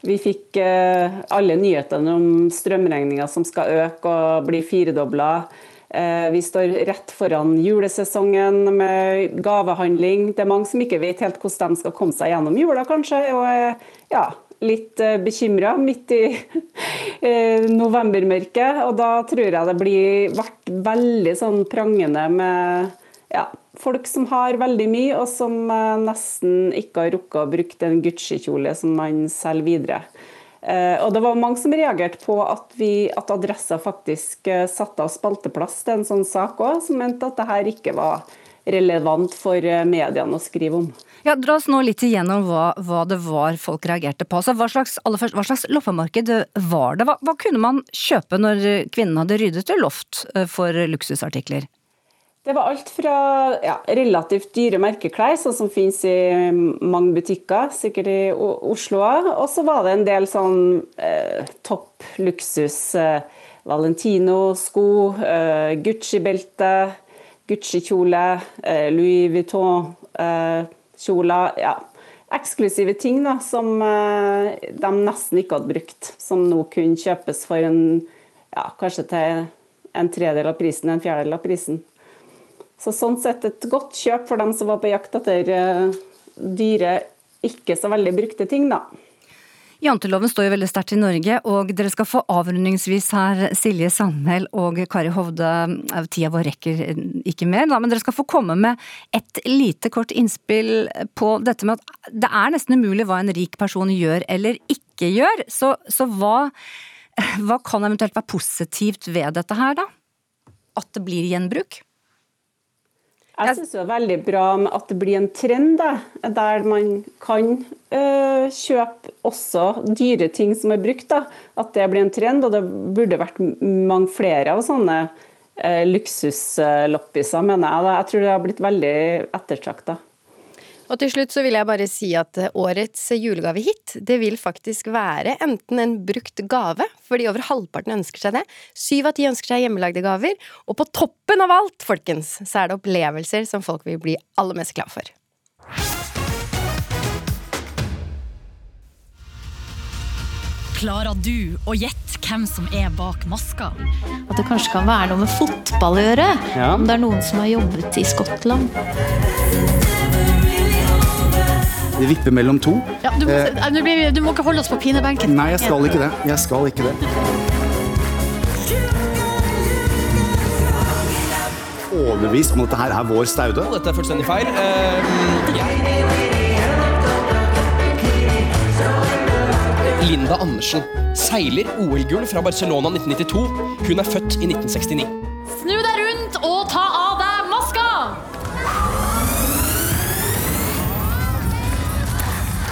vi fikk alle nyhetene om strømregninga som skal øke og bli firedobla. Eh, vi står rett foran julesesongen med gavehandling. Det er mange som ikke vet helt hvordan de skal komme seg gjennom jula, kanskje. Og er ja, litt eh, bekymra midt i novembermørket. Og da tror jeg det blir vært veldig sånn prangende med ja, folk som har veldig mye, og som eh, nesten ikke har rukket å bruke en Gucci-kjole som man selger videre. Eh, og det var mange som reagerte på at, vi, at Adressa faktisk eh, satte av spalteplass til en sånn sak òg, som mente at det her ikke var relevant for mediene å skrive om. Ja, Dra oss nå litt igjennom hva, hva, det var folk reagerte på. Altså, hva, slags, først, hva slags loppemarked var det? Hva, hva, kunne man kjøpe når kvinnen hadde ryddet til loft for luksusartikler? Det var alt fra ja, relativt dyre merkeklær, sånn som finnes i mange butikker, sikkert i Oslo Og så var det en del sånn eh, topp luksus. Eh, Valentino-sko, eh, Gucci-belte, Gucci-kjole, eh, Louis Vuitton-kjoler. Eh, ja. Eksklusive ting da, som eh, de nesten ikke hadde brukt. Som nå kunne kjøpes for en, ja, kanskje til en tredel av prisen, en fjerdedel av prisen. Så sånn sett et godt kjøp for dem som var på jakt etter uh, dyre, ikke så veldig brukte ting, da. Janteloven står jo veldig sterkt i Norge, og dere skal få avrundingsvis her, Silje Sandmæl og Kari Hovde. Tida vår rekker ikke mer, da, men dere skal få komme med et lite kort innspill på dette med at det er nesten umulig hva en rik person gjør eller ikke gjør. Så, så hva, hva kan eventuelt være positivt ved dette her, da? At det blir gjenbruk? Jeg syns det er veldig bra at det blir en trend da, der man kan uh, kjøpe også dyre ting som er brukt. Da. At det blir en trend, og det burde vært mange flere av sånne uh, luksusloppiser, mener jeg. Da. Jeg tror det har blitt veldig ettertrakta. Og til slutt så vil jeg bare si at årets julegavehit, det vil faktisk være enten en brukt gave, fordi over halvparten ønsker seg det, syv av ti ønsker seg hjemmelagde gaver, og på toppen av alt, folkens, så er det opplevelser som folk vil bli aller mest glad for. Klarer du å gjette hvem som er bak maska? At det kanskje kan være noe med fotball å gjøre? Ja. Om det er noen som har jobbet i Skottland? Vi vipper mellom to. Ja, du, må, eh, du, du, må, ikke holde oss på pinebenken. Nei, jeg skal ikke det. Jeg skal ikke det. Overbevist om at dette her er vår staude. Dette er fullstendig feil. Uh, jeg... Linda Andersen. Seiler OL-gull fra Barcelona 1992. Hun er født i 1969. Snu deg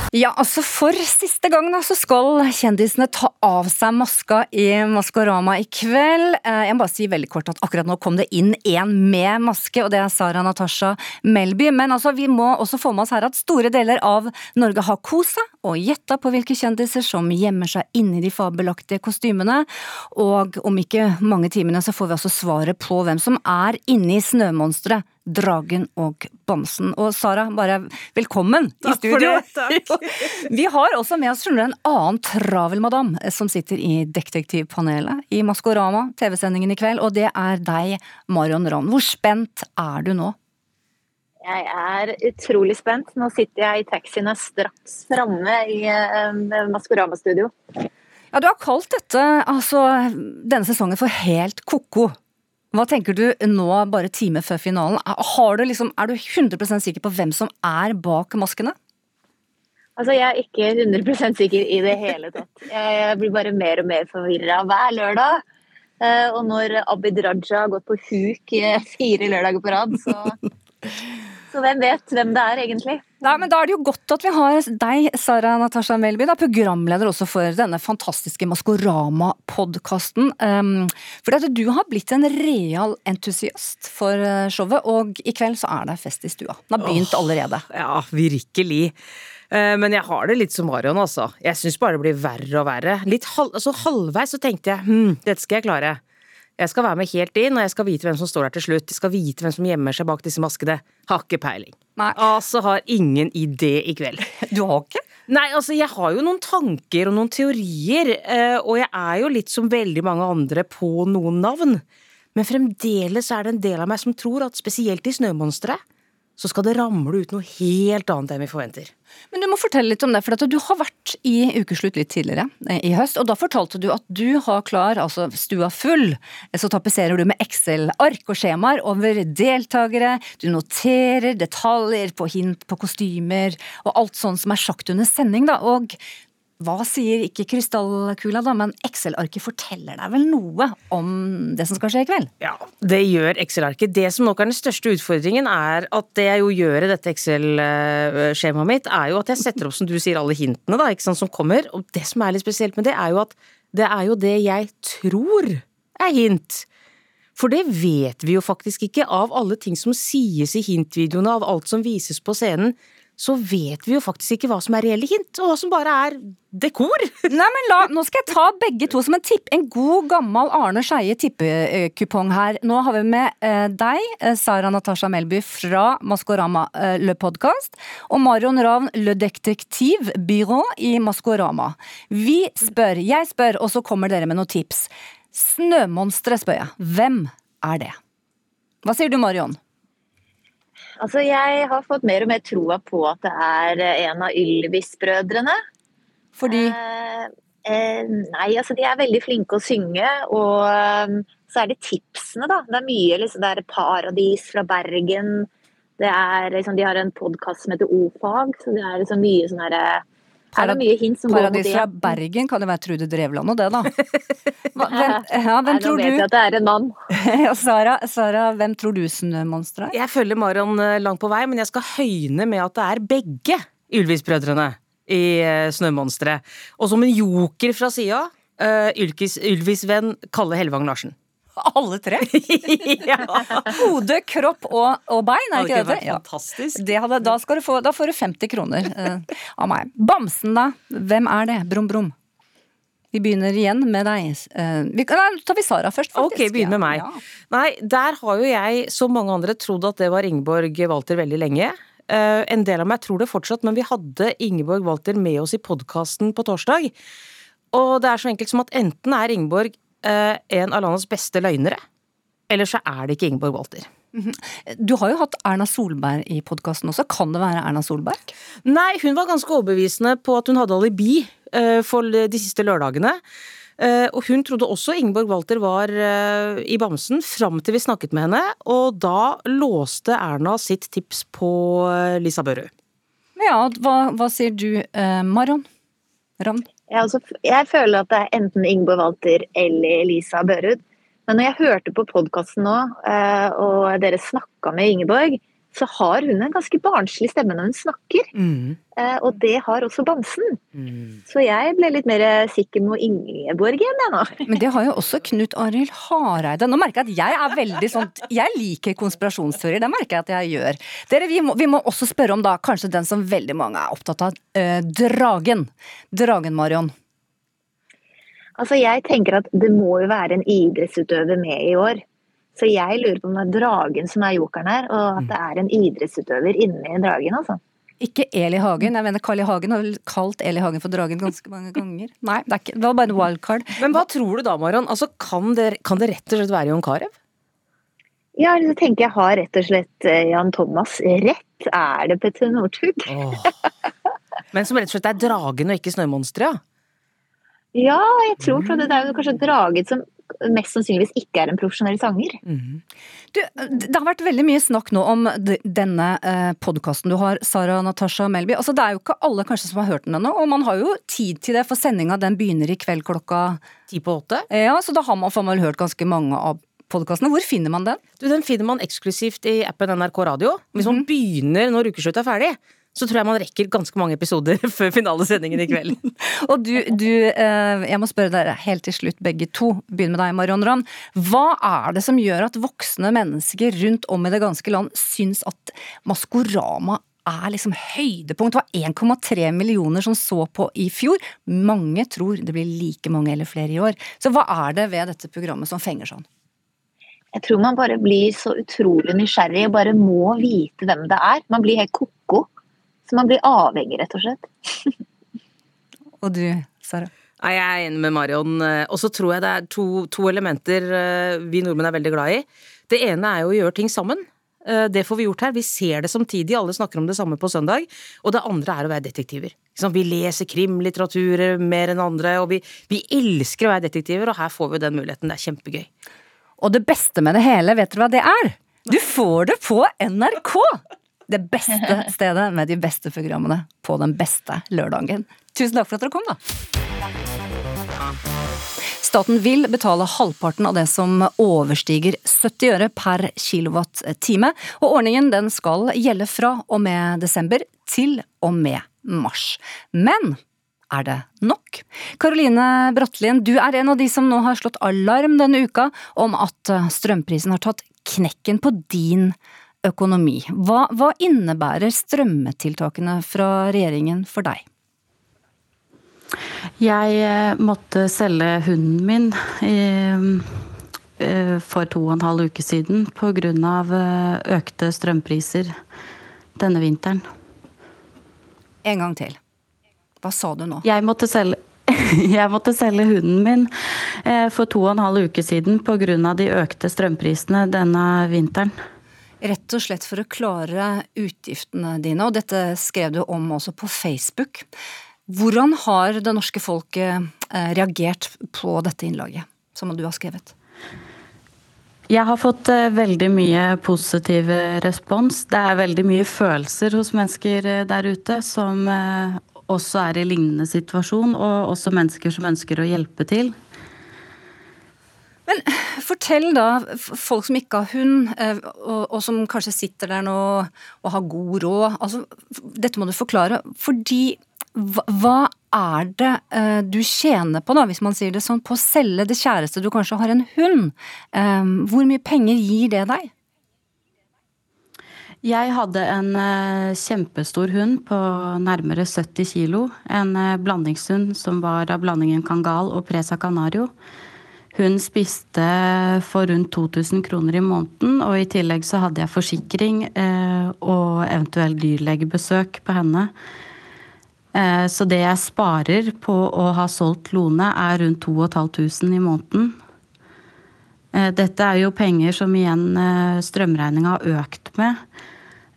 Ja, altså for siste gang da, så skal kjendisene ta av seg maska i Maskorama i kveld. Eh, jeg må bare si veldig kort at akkurat nå kom det inn en med maske, og det er Sara Natasha Melby. Men altså, vi må også få med oss her at store deler av Norge har kost seg og gjetta på hvilke kjendiser som gjemmer seg inni de fabelaktige kostymene. Og om ikke mange timene så får vi altså svaret på hvem som er inni snømonsteret Dragen og Bamsen. Og Sara, bare velkommen takk i studio! Takk For det, takk. Vi har også med oss skjønner, en annen travel madam som sitter i Detektivpanelet i Maskorama, TV-sendingen i kveld, og det er deg, Marion Ravn. Hvor spent er du nå? Jeg er utrolig spent. Nå sitter jeg i taxien og straks framme i uh, Maskorama-studio. Ja, Du har kalt dette, altså, denne sesongen for helt ko-ko. Hva tenker du nå, bare time før finalen? Du liksom, er du 100 sikker på hvem som er bak maskene? Altså, Jeg er ikke 100 sikker i det hele tatt. Jeg blir bare mer og mer forvirra hver lørdag. Eh, og når Abid Raja har gått på huk fire lørdager på rad, så Så hvem vet hvem det er, egentlig? Nei, men Da er det jo godt at vi har deg, Sara Natasha Melby, da, programleder også for denne fantastiske Maskorama-podkasten. Um, fordi at du har blitt en real entusiast for eh, showet, og i kveld så er det fest i stua. Den har begynt oh, allerede. Ja, virkelig. Eh, men jeg har det litt som Marion, altså. Jeg syns bare det blir verre og verre. Litt hal altså Halvveis så tenkte jeg hm, dette skal jeg klare. Jeg skal være med helt inn, og jeg skal vite hvem som står der til slutt. Jeg skal vite hvem som gjemmer seg bak disse maskene. Har ikke peiling. Nei. Altså har ingen idé i kveld. Du har ikke? Nei, altså jeg har jo noen tanker og noen teorier, eh, og jeg er jo litt som veldig mange andre på noen navn. Men fremdeles er det en del av meg som tror at spesielt i Snømonsteret så skal det ramle ut noe helt annet enn vi forventer. Men du må fortelle litt om det, for du har vært i Ukeslutt litt tidligere eh, i høst, og da fortalte du at du har klar, altså stua full, så tapetserer du med Excel-ark og skjemaer over deltakere, du noterer detaljer på hint på kostymer og alt sånt som er sagt under sending, da, og hva sier ikke krystallkula, da, men Excel-arket forteller deg vel noe om det som skal skje i kveld? Ja, det gjør Excel-arket. Det som nok er den største utfordringen, er at det jeg jo gjør i dette Excel-skjemaet mitt, er jo at jeg setter opp, som du sier, alle hintene da, ikke sant, som kommer. Og det som er litt spesielt med det, er jo at det er jo det jeg tror er hint. For det vet vi jo faktisk ikke. Av alle ting som sies i hintvideoene, av alt som vises på scenen, så vet vi jo faktisk ikke hva som er reelle hint, og hva som bare er dekor. Nei, men la, Nå skal jeg ta begge to som en tipp. En god, gammel Arne Skeie tippekupong her. Nå har vi med eh, deg, eh, Sara Natasha Melby fra Maskorama eh, Le Podcast, og Marion Ravn Le Detektiv Byrå i Maskorama. Vi spør, jeg spør, og så kommer dere med noen tips. Snømonstre, spør jeg. Hvem er det? Hva sier du, Marion? Altså, jeg har fått mer og mer troa på at det er en av Ylvis-brødrene. Fordi? Eh, eh, nei, altså de er veldig flinke å synge, og um, så er det tipsene, da. Det er mye liksom, det er Paradis fra Bergen. Det er, liksom, de har en podkast som heter O-fag, så det er liksom mye sånn herre Parad Paradis fra Bergen, kan det være Trude Drevland og det, da? Hva, hvem, ja, hvem Nei, tror nå vet du? jeg at det er en mann. ja, Sara, Sara, hvem tror du snømonsteret er? Jeg følger Marion eh, langt på vei, men jeg skal høyne med at det er begge Ylvis-brødrene i eh, Snømonsteret. Og som en joker fra sida, uh, Ylvis-venn Kalle Hellevang Larsen. Alle tre? ja. Hode, kropp og, og bein, er ikke det det? fantastisk? Det hadde, da, få, da får du 50 kroner eh, av meg. Bamsen, da? Hvem er det? Brum, brum. Vi begynner igjen med deg. Eh, vi, nei, tar vi Sara først, faktisk. Ok, begynn med meg. Ja. Nei, der har jo jeg, som mange andre, trodd at det var Ingeborg Walter veldig lenge. Eh, en del av meg tror det fortsatt, men vi hadde Ingeborg Walter med oss i podkasten på torsdag. Og det er så enkelt som at enten er Ingeborg en av landets beste løgnere, eller så er det ikke Ingeborg Walter. Mhm. Du har jo hatt Erna Solberg i podkasten også. Kan det være Erna Solberg? Nei, hun var ganske overbevisende på at hun hadde alibi eh, for de siste lørdagene. Eh, og hun trodde også Ingeborg Walter var eh, i bamsen fram til vi snakket med henne, og da låste Erna sitt tips på eh, Lisa Børud. Ja, hva, hva sier du, eh, Marion? Ravn? Jeg, også, jeg føler at det er enten Ingeborg Walter eller Elisa Børud. Men når jeg hørte på podkasten nå, eh, og dere snakka med Ingeborg, så har hun en ganske barnslig stemme når hun snakker. Eh, Og det har også Bamsen. Så jeg ble litt mer sikker med Ingeborg igjen, jeg nå. Men det har jo også Knut Arild Hareide. Nå merker jeg at jeg er veldig sånn Jeg liker konspirasjonsteorier, det merker jeg at jeg gjør. Dere, vi må, vi må også spørre om da kanskje den som veldig mange er opptatt av. eh, dragen. Dragen, Marion. Altså, jeg tenker at det må jo være en idrettsutøver med i år. Så jeg lurer på om det er Dragen som er jokeren her, og at det er en idrettsutøver inni Dragen, altså. Ikke Eli Hagen. Jeg mener Carl I. Hagen har vel kalt Eli Hagen for Dragen ganske mange ganger. Nei, det, er ikke, det var bare en wildcard. Men hva tror du da, Marion? Altså, kan, det, kan det rett og slett være Jon Carew? Ja, jeg tenker jeg har rett og slett eh, Jan Thomas rett. Er det Petter Northug? Men som rett og slett er dragen og ikke snømonsteret? Ja, jeg tror det. Det er jo kanskje Dragen som mest sannsynligvis ikke er en profesjonell sanger. Du, det har vært veldig mye snakk nå om denne eh, podkasten du har, Sara Natasha Melby. Altså, det er jo ikke alle kanskje som har hørt den ennå, og man har jo tid til det, for sendinga den begynner i kveld klokka Ti på åtte? Ja, så da har man, for meg hørt ganske mange av podkastene. Hvor finner man den? Du, Den finner man eksklusivt i appen NRK Radio. Hvis man begynner når ukeslutt er ferdig, så tror jeg man rekker ganske mange episoder før finalesendingen i kveld. Og du, du eh, jeg må spørre dere helt til slutt, begge to. Begynner med deg, Marion Ravn. Hva er det som gjør at voksne mennesker rundt om i det ganske land syns at Maskorama er liksom høydepunkt? Det var 1,3 millioner som så på i fjor. Mange tror det blir like mange eller flere i år. Så hva er det ved dette programmet som fenger sånn? Jeg tror man bare blir så utrolig nysgjerrig og bare må vite hvem det er. Man blir helt ko-ko. Så man blir avhengig, rett og slett. Og du, Sara? Nei, Jeg er enig med Marion. eh, Og så tror jeg det er to, to elementer eh, vi nordmenn er veldig glad i. Det ene er jo å gjøre ting sammen. Eh, Det får vi gjort her. Vi ser det samtidig, alle snakker om det samme på søndag. Og det andre er å være detektiver. Vi leser krimlitteratur mer enn andre, og vi, vi elsker å være detektiver, og her får vi den muligheten. Det er kjempegøy. Og det beste med det hele, vet dere hva det er? Du får det på NRK! Det beste stedet med de beste programmene på den beste lørdagen. Tusen takk for at dere kom, da. Staten vil betale halvparten av det som overstiger 70 øre per kilowattime, og ordningen den skal gjelde fra og med desember til og med mars. Men er det nok? Karoline Brattlien, du er en av de som nå har slått alarm denne uka om at strømprisen har tatt knekken på din økonomi. Hva, hva innebærer strømmetiltakene fra regjeringen for deg? Jeg eh, måtte selge hunden min eh, for to og en halv uke siden pga. Eh, økte strømpriser denne vinteren. En gang til. Hva sa du nå? Jeg måtte selge, jeg måtte selge hunden min for to og en halv uke siden pga. de økte strømprisene denne vinteren. Rett og slett for å klare utgiftene dine, og dette skrev du om også på Facebook. Hvordan har det norske folket eh, reagert på dette innlaget som du har skrevet? Jeg har fått eh, veldig mye positiv respons. Det er veldig mye følelser hos mennesker eh, der ute som også er i lignende situasjon, og også mennesker som ønsker å hjelpe til. Men fortell da, folk som ikke har hund, og, og som kanskje sitter der nå og har god råd. Altså, dette må du forklare. Fordi hva er det uh, du tjener på, da, hvis man sier det sånn, på å selge det kjæreste du kanskje har en hund? Um, hvor mye penger gir det deg? Jeg hadde en uh, kjempestor hund på nærmere 70 kilo. En uh, blandingshund som var av blandingen kangal og presa canario. Hun spiste for rundt 2000 kroner i måneden, og i tillegg så hadde jeg forsikring og eventuell dyrlegebesøk på henne. Eh, så det jeg sparer på å ha solgt Lone, er rundt 2500 i måneden. Eh, dette er jo penger som igjen eh, strømregninga har økt med.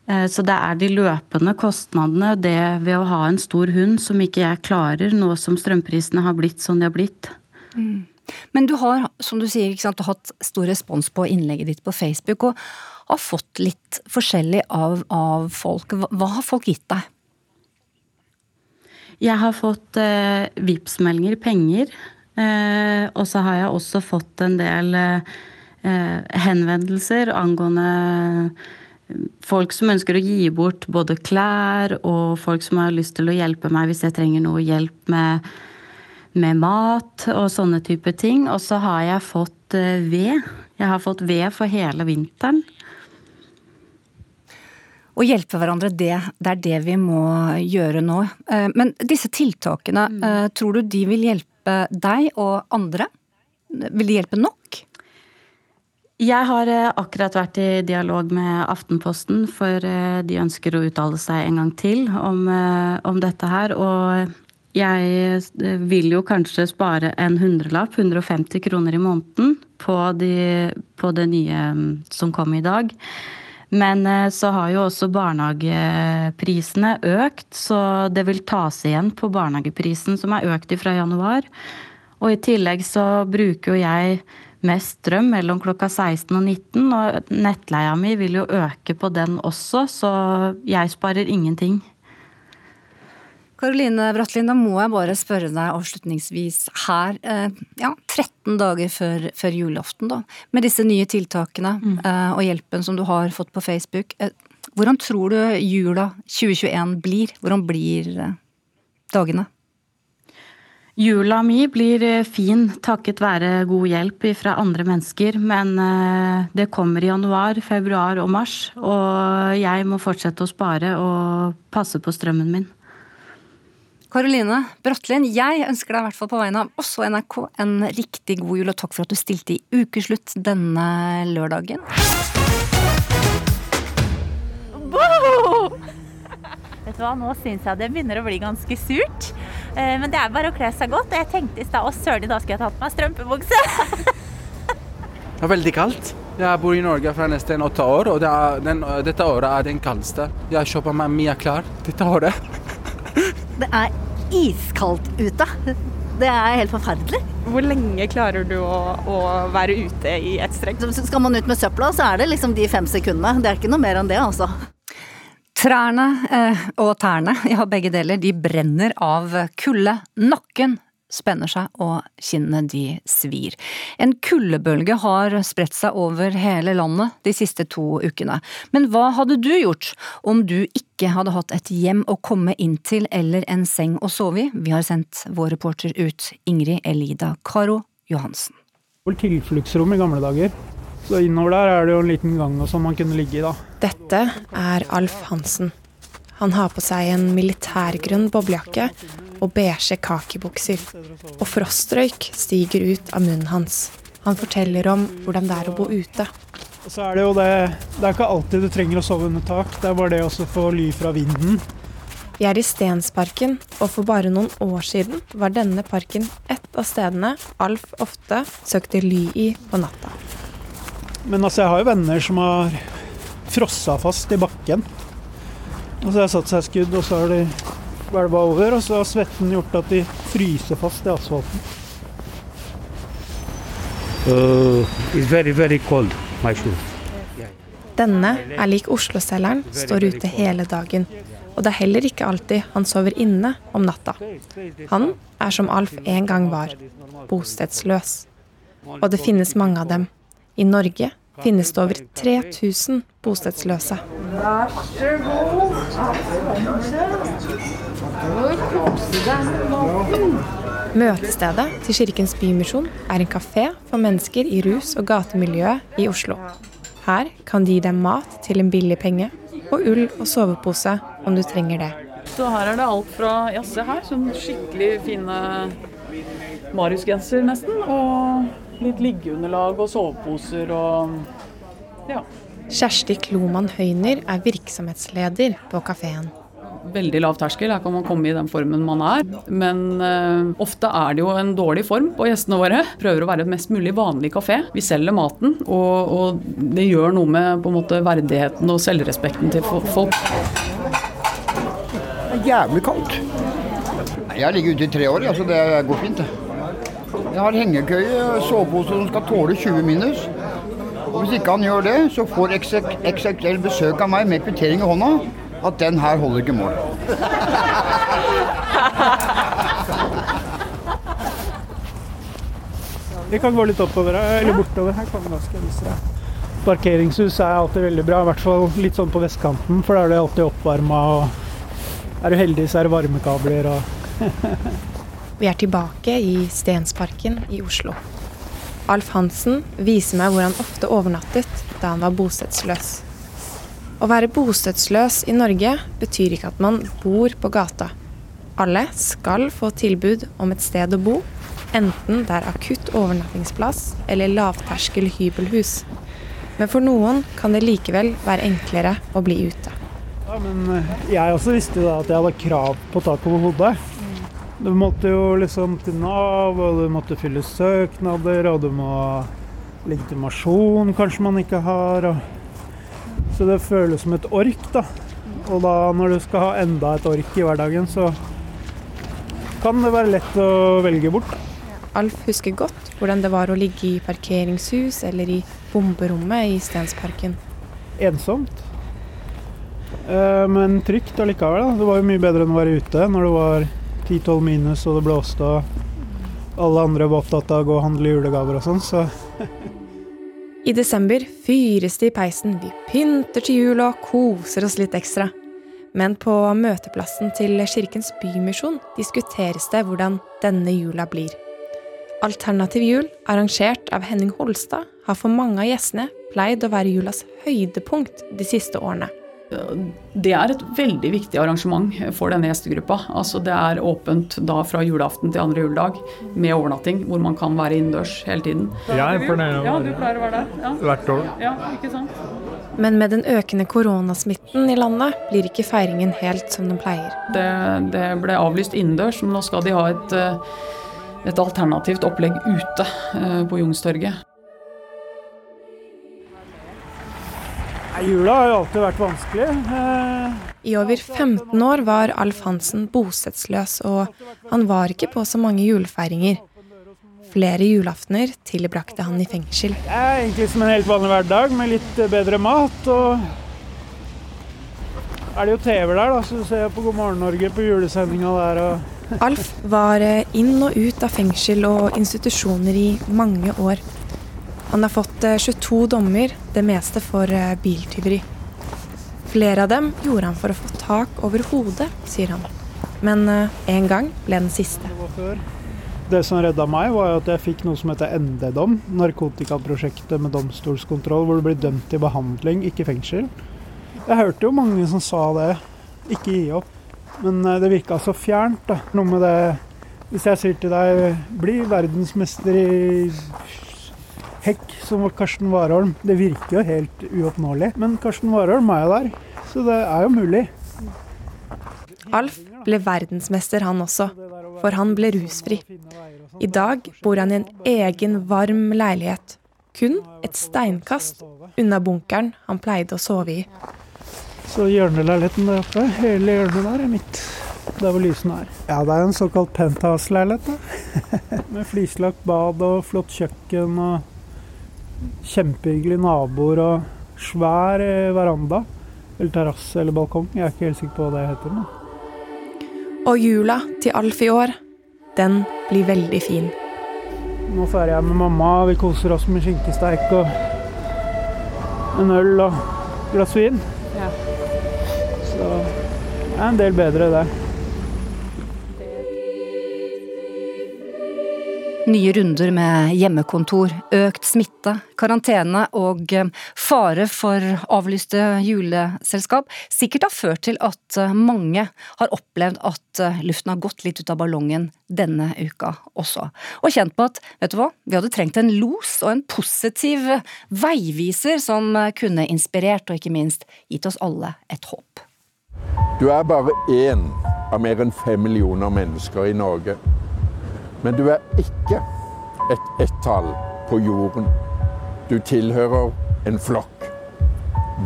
Så det er de løpende kostnadene, det ved å ha en stor hund, som ikke jeg klarer, nå som strømprisene har blitt som de har blitt. Mm. Men du har, som du sier, sant, hatt stor respons på innlegget ditt på Facebook, og har fått litt forskjellig av, av folk. Hva, har folk gitt deg? Jeg har fått eh, Vipps-meldinger, penger. Eh, og så har jeg også fått en del eh, henvendelser angående eh, folk som ønsker å gi bort både klær, og folk som har lyst til å hjelpe meg hvis jeg trenger noe hjelp med, med mat og sånne type ting. Og så har jeg fått eh, ved. Jeg har fått ved for hele vinteren. Å hjelpe hverandre, det, det, er det vi må gjøre nå. Eh, men disse tiltakene, mm. Eh, tror du de vil hjelpe deg og andre? Vil de hjelpe nok? Jeg har akkurat vært i dialog med Aftenposten, for de ønsker å uttale seg en gang til om, om dette her. Og jeg vil jo kanskje spare en hundrelapp, 150 kroner i måneden, på, de, på det nye mm, som kom i dag. Men eh, så har jo også barnehageprisene økt, så det vil tas igjen på barnehageprisen som er økt fra januar. Og i tillegg så bruker jo jeg mest strøm mellom klokka 16 og 19, og nettleia mi vil jo øke på den også, så jeg sparer ingenting. Karoline Brattlin, da må jeg bare spørre deg avslutningsvis her. Eh, ja, 13 dager før, før julaften, da. Med disse nye tiltakene mm. Eh, og hjelpen som du har fått på Facebook. Eh, hvordan tror du jula 2021 blir? Hvordan blir dagene? Jula mi blir fin takket være god hjelp fra andre mennesker, men det kommer i januar, februar og mars, og jeg må fortsette å spare og passe på strømmen min. Karoline Brattlien, jeg ønsker deg i hvert fall på vegne av oss og NRK en riktig god jul, og takk for at du stilte i Ukeslutt denne lørdagen. Vet du hva, Nå syns jeg det begynner å bli ganske surt. Eh, men det er bare å kle seg godt. Og jeg tenkte i stad å søren, da skulle jeg tatt på meg strømpebukse. Det er veldig kaldt. Jeg bor i Norge fra nesten åtte år, og det den, dette året er den kaldeste. Jeg kjøper meg mye klær dette året. Det er iskaldt ute. Det er helt forferdelig. Hvor lenge klarer du å, å være ute i ett strekk? Skal man ut med søpla, så er det liksom de fem sekundene. Det er ikke noe mer enn det, altså. Trærne eh, og tærne, ja begge deler, de brenner av kulde. Nakken spenner seg og kinnene de svir. En kuldebølge har spredt seg over hele landet de siste to ukene. Men hva hadde du gjort om du ikke hadde hatt et hjem å komme inn til eller en seng å sove i? Vi har sendt vår reporter ut, Ingrid Elida Karo Johansen. Tilfluktsrom i gamle dager. Så innover der er det jo en liten gang som man kunne ligge i da. Dette er Alf Hansen. Han har på seg en militærgrønn boblejakke og beige kakibukser. Og frostrøyk stiger ut av munnen hans. Han forteller om hvordan det er å bo ute. Så er det jo det Det er ikke alltid du trenger å sove under tak. Det er bare det å få ly fra vinden. Vi er i Stensparken, og for bare noen år siden var denne parken ett av stedene Alf ofte søkte ly i på natta. Men altså, jeg har jo venner som har frossa fast i bakken. Og så har jeg satt seg skudd, og så har de hvelva over, og så har svetten gjort at de fryser fast i asfalten. Uh, it's very, very cold, my shoe. Denne er lik Oslo-selgeren, står ute hele dagen. Og det er heller ikke alltid han sover inne om natta. Han er som Alf en gang var, bostedsløs. Og det finnes mange av dem. I Norge finnes det over 3000 bostedsløse. Vær så god. Møtestedet til Kirkens Bymisjon er en kafé for mennesker i rus- og gatemiljøet i Oslo. Her kan de gi deg mat til en billig penge, og ull og sovepose om du trenger det. Så her er det alt fra Ja, se her, sånn skikkelig fine Marius-genser nesten. Og litt liggeunderlag og soveposer og ja. Kjersti Kloman Høyner er virksomhetsleder på kafeen. Veldig lav terskel, her kan man komme i den formen man er. Men uh, ofte er det jo en dårlig form på gjestene våre. Prøver å være et mest mulig vanlig kafé. Vi selger maten, og, og det gjør noe med på en måte verdigheten og selvrespekten til folk. Det er jævlig kaldt. Jeg har ligget ute i tre år, altså det går fint. det. Jeg har hengekøye, sovepose som skal tåle 20 minus. Og Hvis ikke han gjør det, så får XXL besøk av meg med kvittering i hånda at den her holder ikke mål. Vi kan gå litt oppover eller bortover her. kan vi vise deg. Parkeringshus er alltid veldig bra, i hvert fall litt sånn på vestkanten, for da er det alltid oppvarma. og Er du heldig, så er det varmekabler og Vi er tilbake i Stensparken i Oslo. Alf Hansen viser meg hvor han ofte overnattet da han var bostedsløs. Å være bostedsløs i Norge betyr ikke at man bor på gata. Alle skal få tilbud om et sted å bo, enten det er akutt overnattingsplass eller lavterskel hybelhus. Men for noen kan det likevel være enklere å bli ute. Ja, men eh, jeg også visste da at jeg hadde krav på tak over hodet. Du måtte jo liksom til Nav, og du måtte fylle søknader, og du må legitimasjon kanskje man ikke har. Og... Så det føles som et ork, da. Og da når du skal ha enda et ork i hverdagen, så kan det være lett å velge bort. Alf husker godt hvordan det var å ligge i parkeringshus eller i bomberommet i Stensparken. Ensomt. Eh, Men trygt allikevel. Da. Det var jo mye bedre enn å være ute når det var 10-12 minus og det blåste og alle andre var opptatt av å gå og handle julegaver og sånn, så I desember fyres det i peisen, vi pynter til jul og koser oss litt ekstra. Men på møteplassen til Kirkens Bymisjon diskuteres det hvordan denne jula blir. Alternativ jul, arrangert av Henning Holstad, har for mange av gjestene pleid å være julas høydepunkt de siste årene. Det er et veldig viktig arrangement for denne gjestegruppa. Altså det er åpent da fra julaften til andre juledag med overnatting, hvor man kan være innendørs hele tiden. Jeg er fornøyd Ja, du pleier å være der. Ja. Hvert år. Ja, ikke sant? Men med den økende koronasmitten i landet blir ikke feiringen helt som den pleier. Det, det ble avlyst innendørs, men nå skal de ha et, eh, et alternativt opplegg ute eh, på Youngstorget. Jula har jo alltid vært vanskelig. Eh, I over 15 år var Alf Hansen bosettsløs, og han var ikke på så mange julefeiringer. Flere julaftener tilbrakte han i fengsel. Det er egentlig som en helt vanlig hverdag med litt bedre mat og er det jo TV der, da, så ser på God morgen Norge på julesendinga der. og... Alf var eh, inn og ut av fengsel og institusjoner i mange år. Han har fått 22 eh, dommer, det meste for eh, biltyveri. Flere av dem gjorde han for å få tak over hodet, sier han. Men en gang ble den siste. Det som redda meg, var at jeg fikk noe som heter ND-dom. Narkotikaprosjektet med domstolskontroll, hvor du blir dømt til behandling, ikke fengsel. Jeg hørte jo mange som sa det. Ikke gi opp. Men eh, det virka så fjernt. da. Noe med det Hvis jeg sier til deg bli verdensmester i hekk, som var Karsten Warholm. Det virker jo helt uoppnåelig. Men Karsten Warholm er jo der, så det er jo mulig. Alf ble verdensmester han også, for han ble rusfri. I dag bor han i en egen, varm leilighet. Kun et steinkast unna bunkeren han pleide å sove i. Så hjørneleiligheten der oppe, hele hjørnet der er mitt. Der hvor lysene er. Ja, det er en såkalt penthouse-leilighet. Med flislagt bad og flott kjøkken og kjempehyggelige naboer og svær eh, veranda. Eller terrasse eller balkong. Jeg er ikke helt sikker på hva det heter. Men. Og jula til Alf i år, den blir veldig fin. Nå feirer jeg med mamma. Vi koser oss med skinkesteik og en øl og glass vin. Ja. Så det er en del bedre, det. Nye runder med hjemmekontor, økt smitte, karantene og eh, fare for avlyste juleselskap sikkert har ført til at eh, mange har opplevd at eh, luften har gått litt ut av ballongen denne uka også. Og kjent på at, vet du hva, vi hadde trengt en los og en positiv veiviser som kunne inspirert og ikke minst gitt oss alle et håp. Du er bare én av mer enn fem millioner mennesker i Norge. Men du er ikke et ett-tall på jorden. Du tilhører en flokk.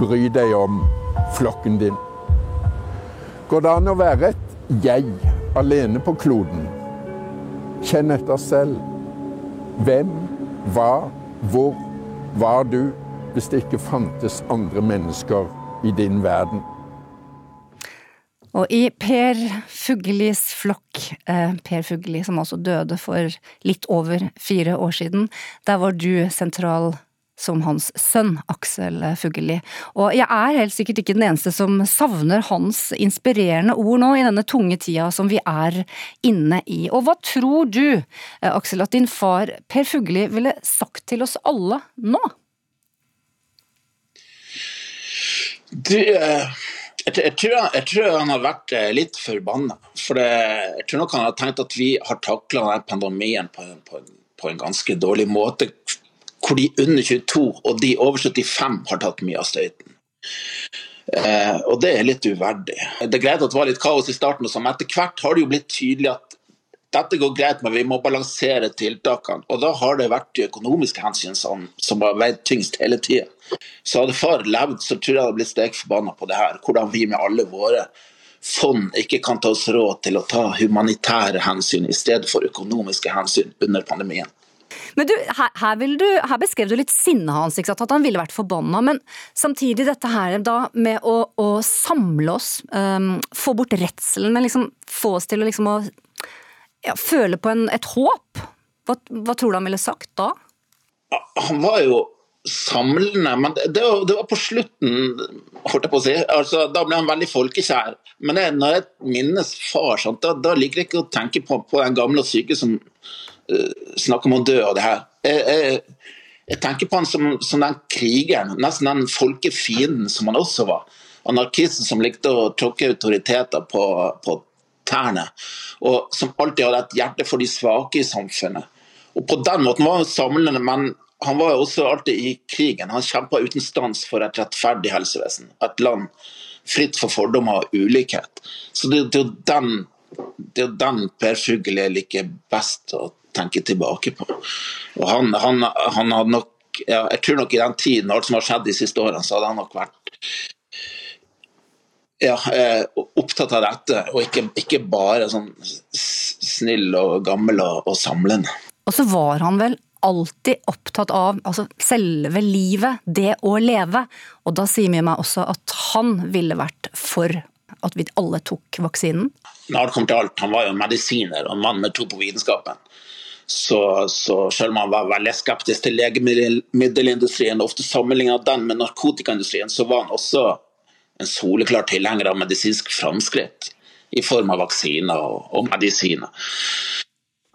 Bry deg om flokken din. Går det an å være et jeg alene på kloden? Kjenn etter selv. Hvem, hva, hvor var du hvis det ikke fantes andre mennesker i din verden? Og i Per Fuglis flokk, eh, Per Fugli som altså døde for litt over fire år siden, der var du sentral som hans sønn, Aksel Fugelli. Og jeg er helt sikkert ikke den eneste som savner hans inspirerende ord nå i denne tunge tida som vi er inne i. Og hva tror du, eh, Aksel, at din far Per Fugelli ville sagt til oss alle nå? Det jeg, jeg, tror, jeg, tror, han har vært eh, litt forbanna. For det, jeg tror nok han har tenkt at vi har takla denne pandemien på, på, på, en ganske dårlig måte. Hvor de under 22 og de over 75 har tatt mye av støyten. Eh, og det er litt uverdig. Det er greit at det var litt kaos i starten, men etter hvert har det jo blitt tydelig at dette går greit, men vi må balansere tiltakene. Og da har det vært de økonomiske hensyn som, har veid tyngst hele tida. Så hadde far levd, så tror jeg hadde blitt stekforbanna på det her. Hvordan vi med alle våre fond ikke kan ta oss råd til å ta humanitære hensyn i stedet for økonomiske hensyn under pandemien. Men du, her, her, du, her beskrev du litt sinnet hans, at han ville vært forbanna. Men samtidig dette her da med å, å samle oss, um, få bort redselen, men liksom få oss til å liksom å ja, føle på en, et håp. Hva, hva, tror du han ville sagt da? Han var jo samlende, men det, det, var, det var, på slutten, holdt jeg på å si. Altså, da ble han veldig folkekjær. Men det, når jeg minnes far, sant, da, da, liker jeg ikke å tenke på, på den gamle og syke som uh, snakker om å dø og det her. Jeg, jeg, jeg tenker på han som, som, den krigeren, nesten den folkefienden som han også var. Anarkisten som likte å tråkke autoriteter på, på tærne, og som alltid hadde et hjerte for de svake i samfunnet. Og På den måten var han samlende, men han var også alltid i krigen. Han kjempa uten stans for et rettferdig helsevesen. Et land fritt for fordommer og ulikhet. Så det, det er jo den, det er den Per Fugl jeg liker best å tenke tilbake på. Og han, han, han hadde nok ja, Jeg tror nok i den tiden, alt som har skjedd de siste årene, så hadde han nok vært ja, eh, opptatt av dette, og ikke, ikke, bare sånn snill og gammel og, og samlende. Og så var han vel alltid opptatt av altså, selve livet, det å leve. Og da sier mye meg også at han ville vært for at vi alle tok vaksinen? Når det kom til alt, han var jo medisiner og en mann med tro på vitenskapen. Så, så, selv om han var veldig skeptisk til legemiddelindustrien, ofte sammenligna den med narkotikaindustrien, så var han også en soleklar tilhenger av medisinsk framskritt i form av vaksiner og, og medisiner.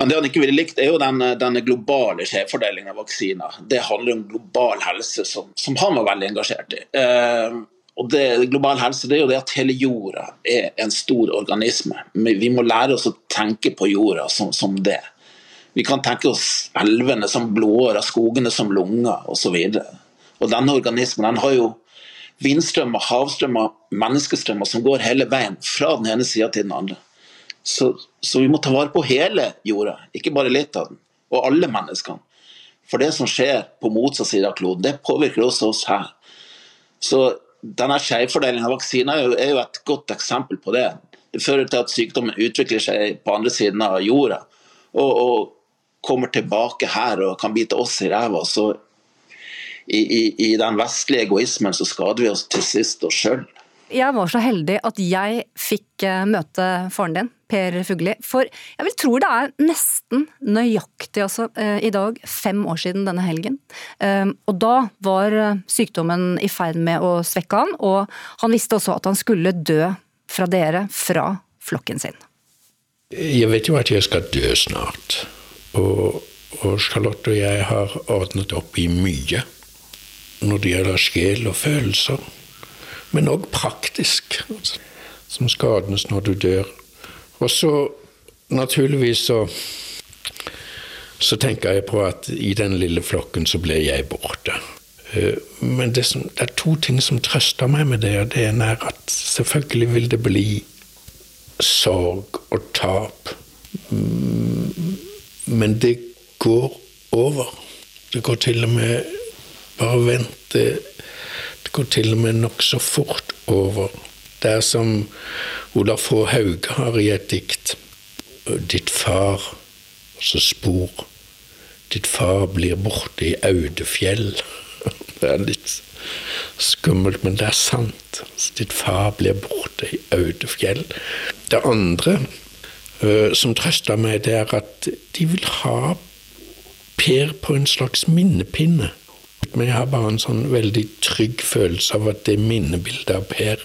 Men det han ikke ville likt, er jo den, denne globale skjevfordelingen av vaksiner. Det handler om global helse, som, som han var veldig engasjert i. Eh, og det, Global helse det er jo det at hele jorda er en stor organisme. Vi må lære oss å tenke på jorda som, som det. Vi kan tenke oss elvene som blodårer, skogene som lunger osv. Og denne organismen den har jo vindstrømmer, havstrømmer, menneskestrømmer som går hele veien fra den ene sida til den andre. Så, så, vi må ta vare på hele jorda, ikke bare litt av den. Og alle menneskene. For det som skjer på motsatt side av kloden, det påvirker også oss her. Så denne skjevfordelingen av vaksiner er jo et godt eksempel på det. Det fører til at sykdommen utvikler seg på andre siden av jorda. Og, og kommer tilbake her og kan bite oss i ræva, så i, i, i, den vestlige egoismen så skader vi oss til sist oss sjøl. Jeg var så heldig at jeg fikk eh, møte faren din, Per Fugli. For jeg vil tro det er nesten nøyaktig altså, eh, i dag fem år siden denne helgen. Eh, og da var sykdommen i ferd med å svekke han, og han visste også at han skulle dø fra dere, fra flokken sin. Jeg vet jo at jeg skal dø snart. Og, og Charlotte og jeg har ordnet opp i mye når det gjelder sjel og følelser, men òg praktisk, altså, som skadens når du dør. Og så naturligvis så så tenker jeg på at i den lille flokken så ble jeg borte. Eh, men det, som, det, er to ting som trøster meg med det. og Det ene er at selvfølgelig vil det bli sorg og tap. Mm, men det går over. Det går til og med Bare vent. Det, går til og med nokså fort over. Det er som Olaf H. Hauge har i et dikt. Ditt far, altså spor. Ditt far blir borte i Audefjell. Det er litt skummelt, men det er sant. Ditt far blir borte i Audefjell. Det andre Eh, som trøster meg, det er at de vil ha Per på en slags minnepinne. Men jeg har bare en sånn veldig trygg følelse av at det minnebildet av Per,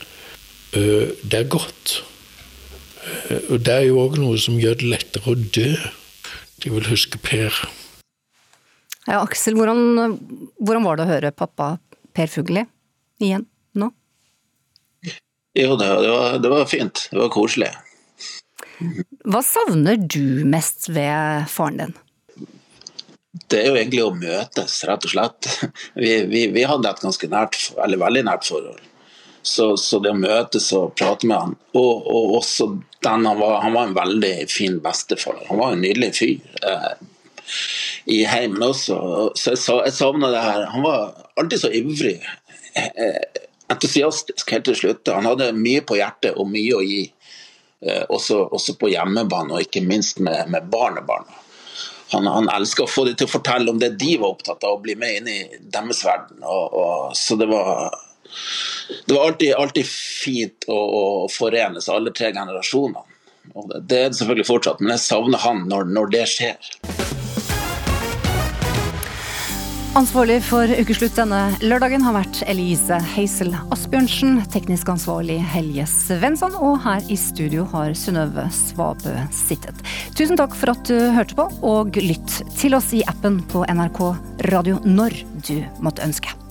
eh, det er godt. Eh, og det er jo òg noe som gjør det lettere å dø. De vil huske Per. Ja, Aksel, hvordan, hvordan var det å høre pappa Per Fugli igjen nå? Jo, det, det, var, det var fint. Det var koselig. Hva savner du mest ved faren din? Det er jo egentlig å møtes, rett og slett. Vi, vi, vi hadde et ganske nært, eller veldig nært forhold. Så, så, det å møtes og prate med han, og, og også den han var, han var en veldig fin bestefar. Han var en nydelig fyr. Eh, I heimen også. Så jeg, jeg savna det her. Han var alltid så ivrig. Eh, entusiastisk helt til slutt. Han hadde mye på hjertet og mye å gi. Eh, også, også, på hjemmebane, og ikke minst med, med barnebarna. Han, han elsker å få dem til å fortelle om det de var opptatt av, å bli med inn i deres verden. Og, og, så det var, det var alltid, alltid fint å, å, forenes, alle tre generasjonene. Og det, det er det selvfølgelig fortsatt, men jeg savner han når, når det skjer. Ansvarlig for ukeslutt denne lørdagen har vært Elise Heisel Asbjørnsen, teknisk ansvarlig Helje Svensson, og her i studio har Synnøve Svabø sittet. Tusen takk for at du hørte på, og lytt til oss i appen på NRK Radio når du måtte ønske.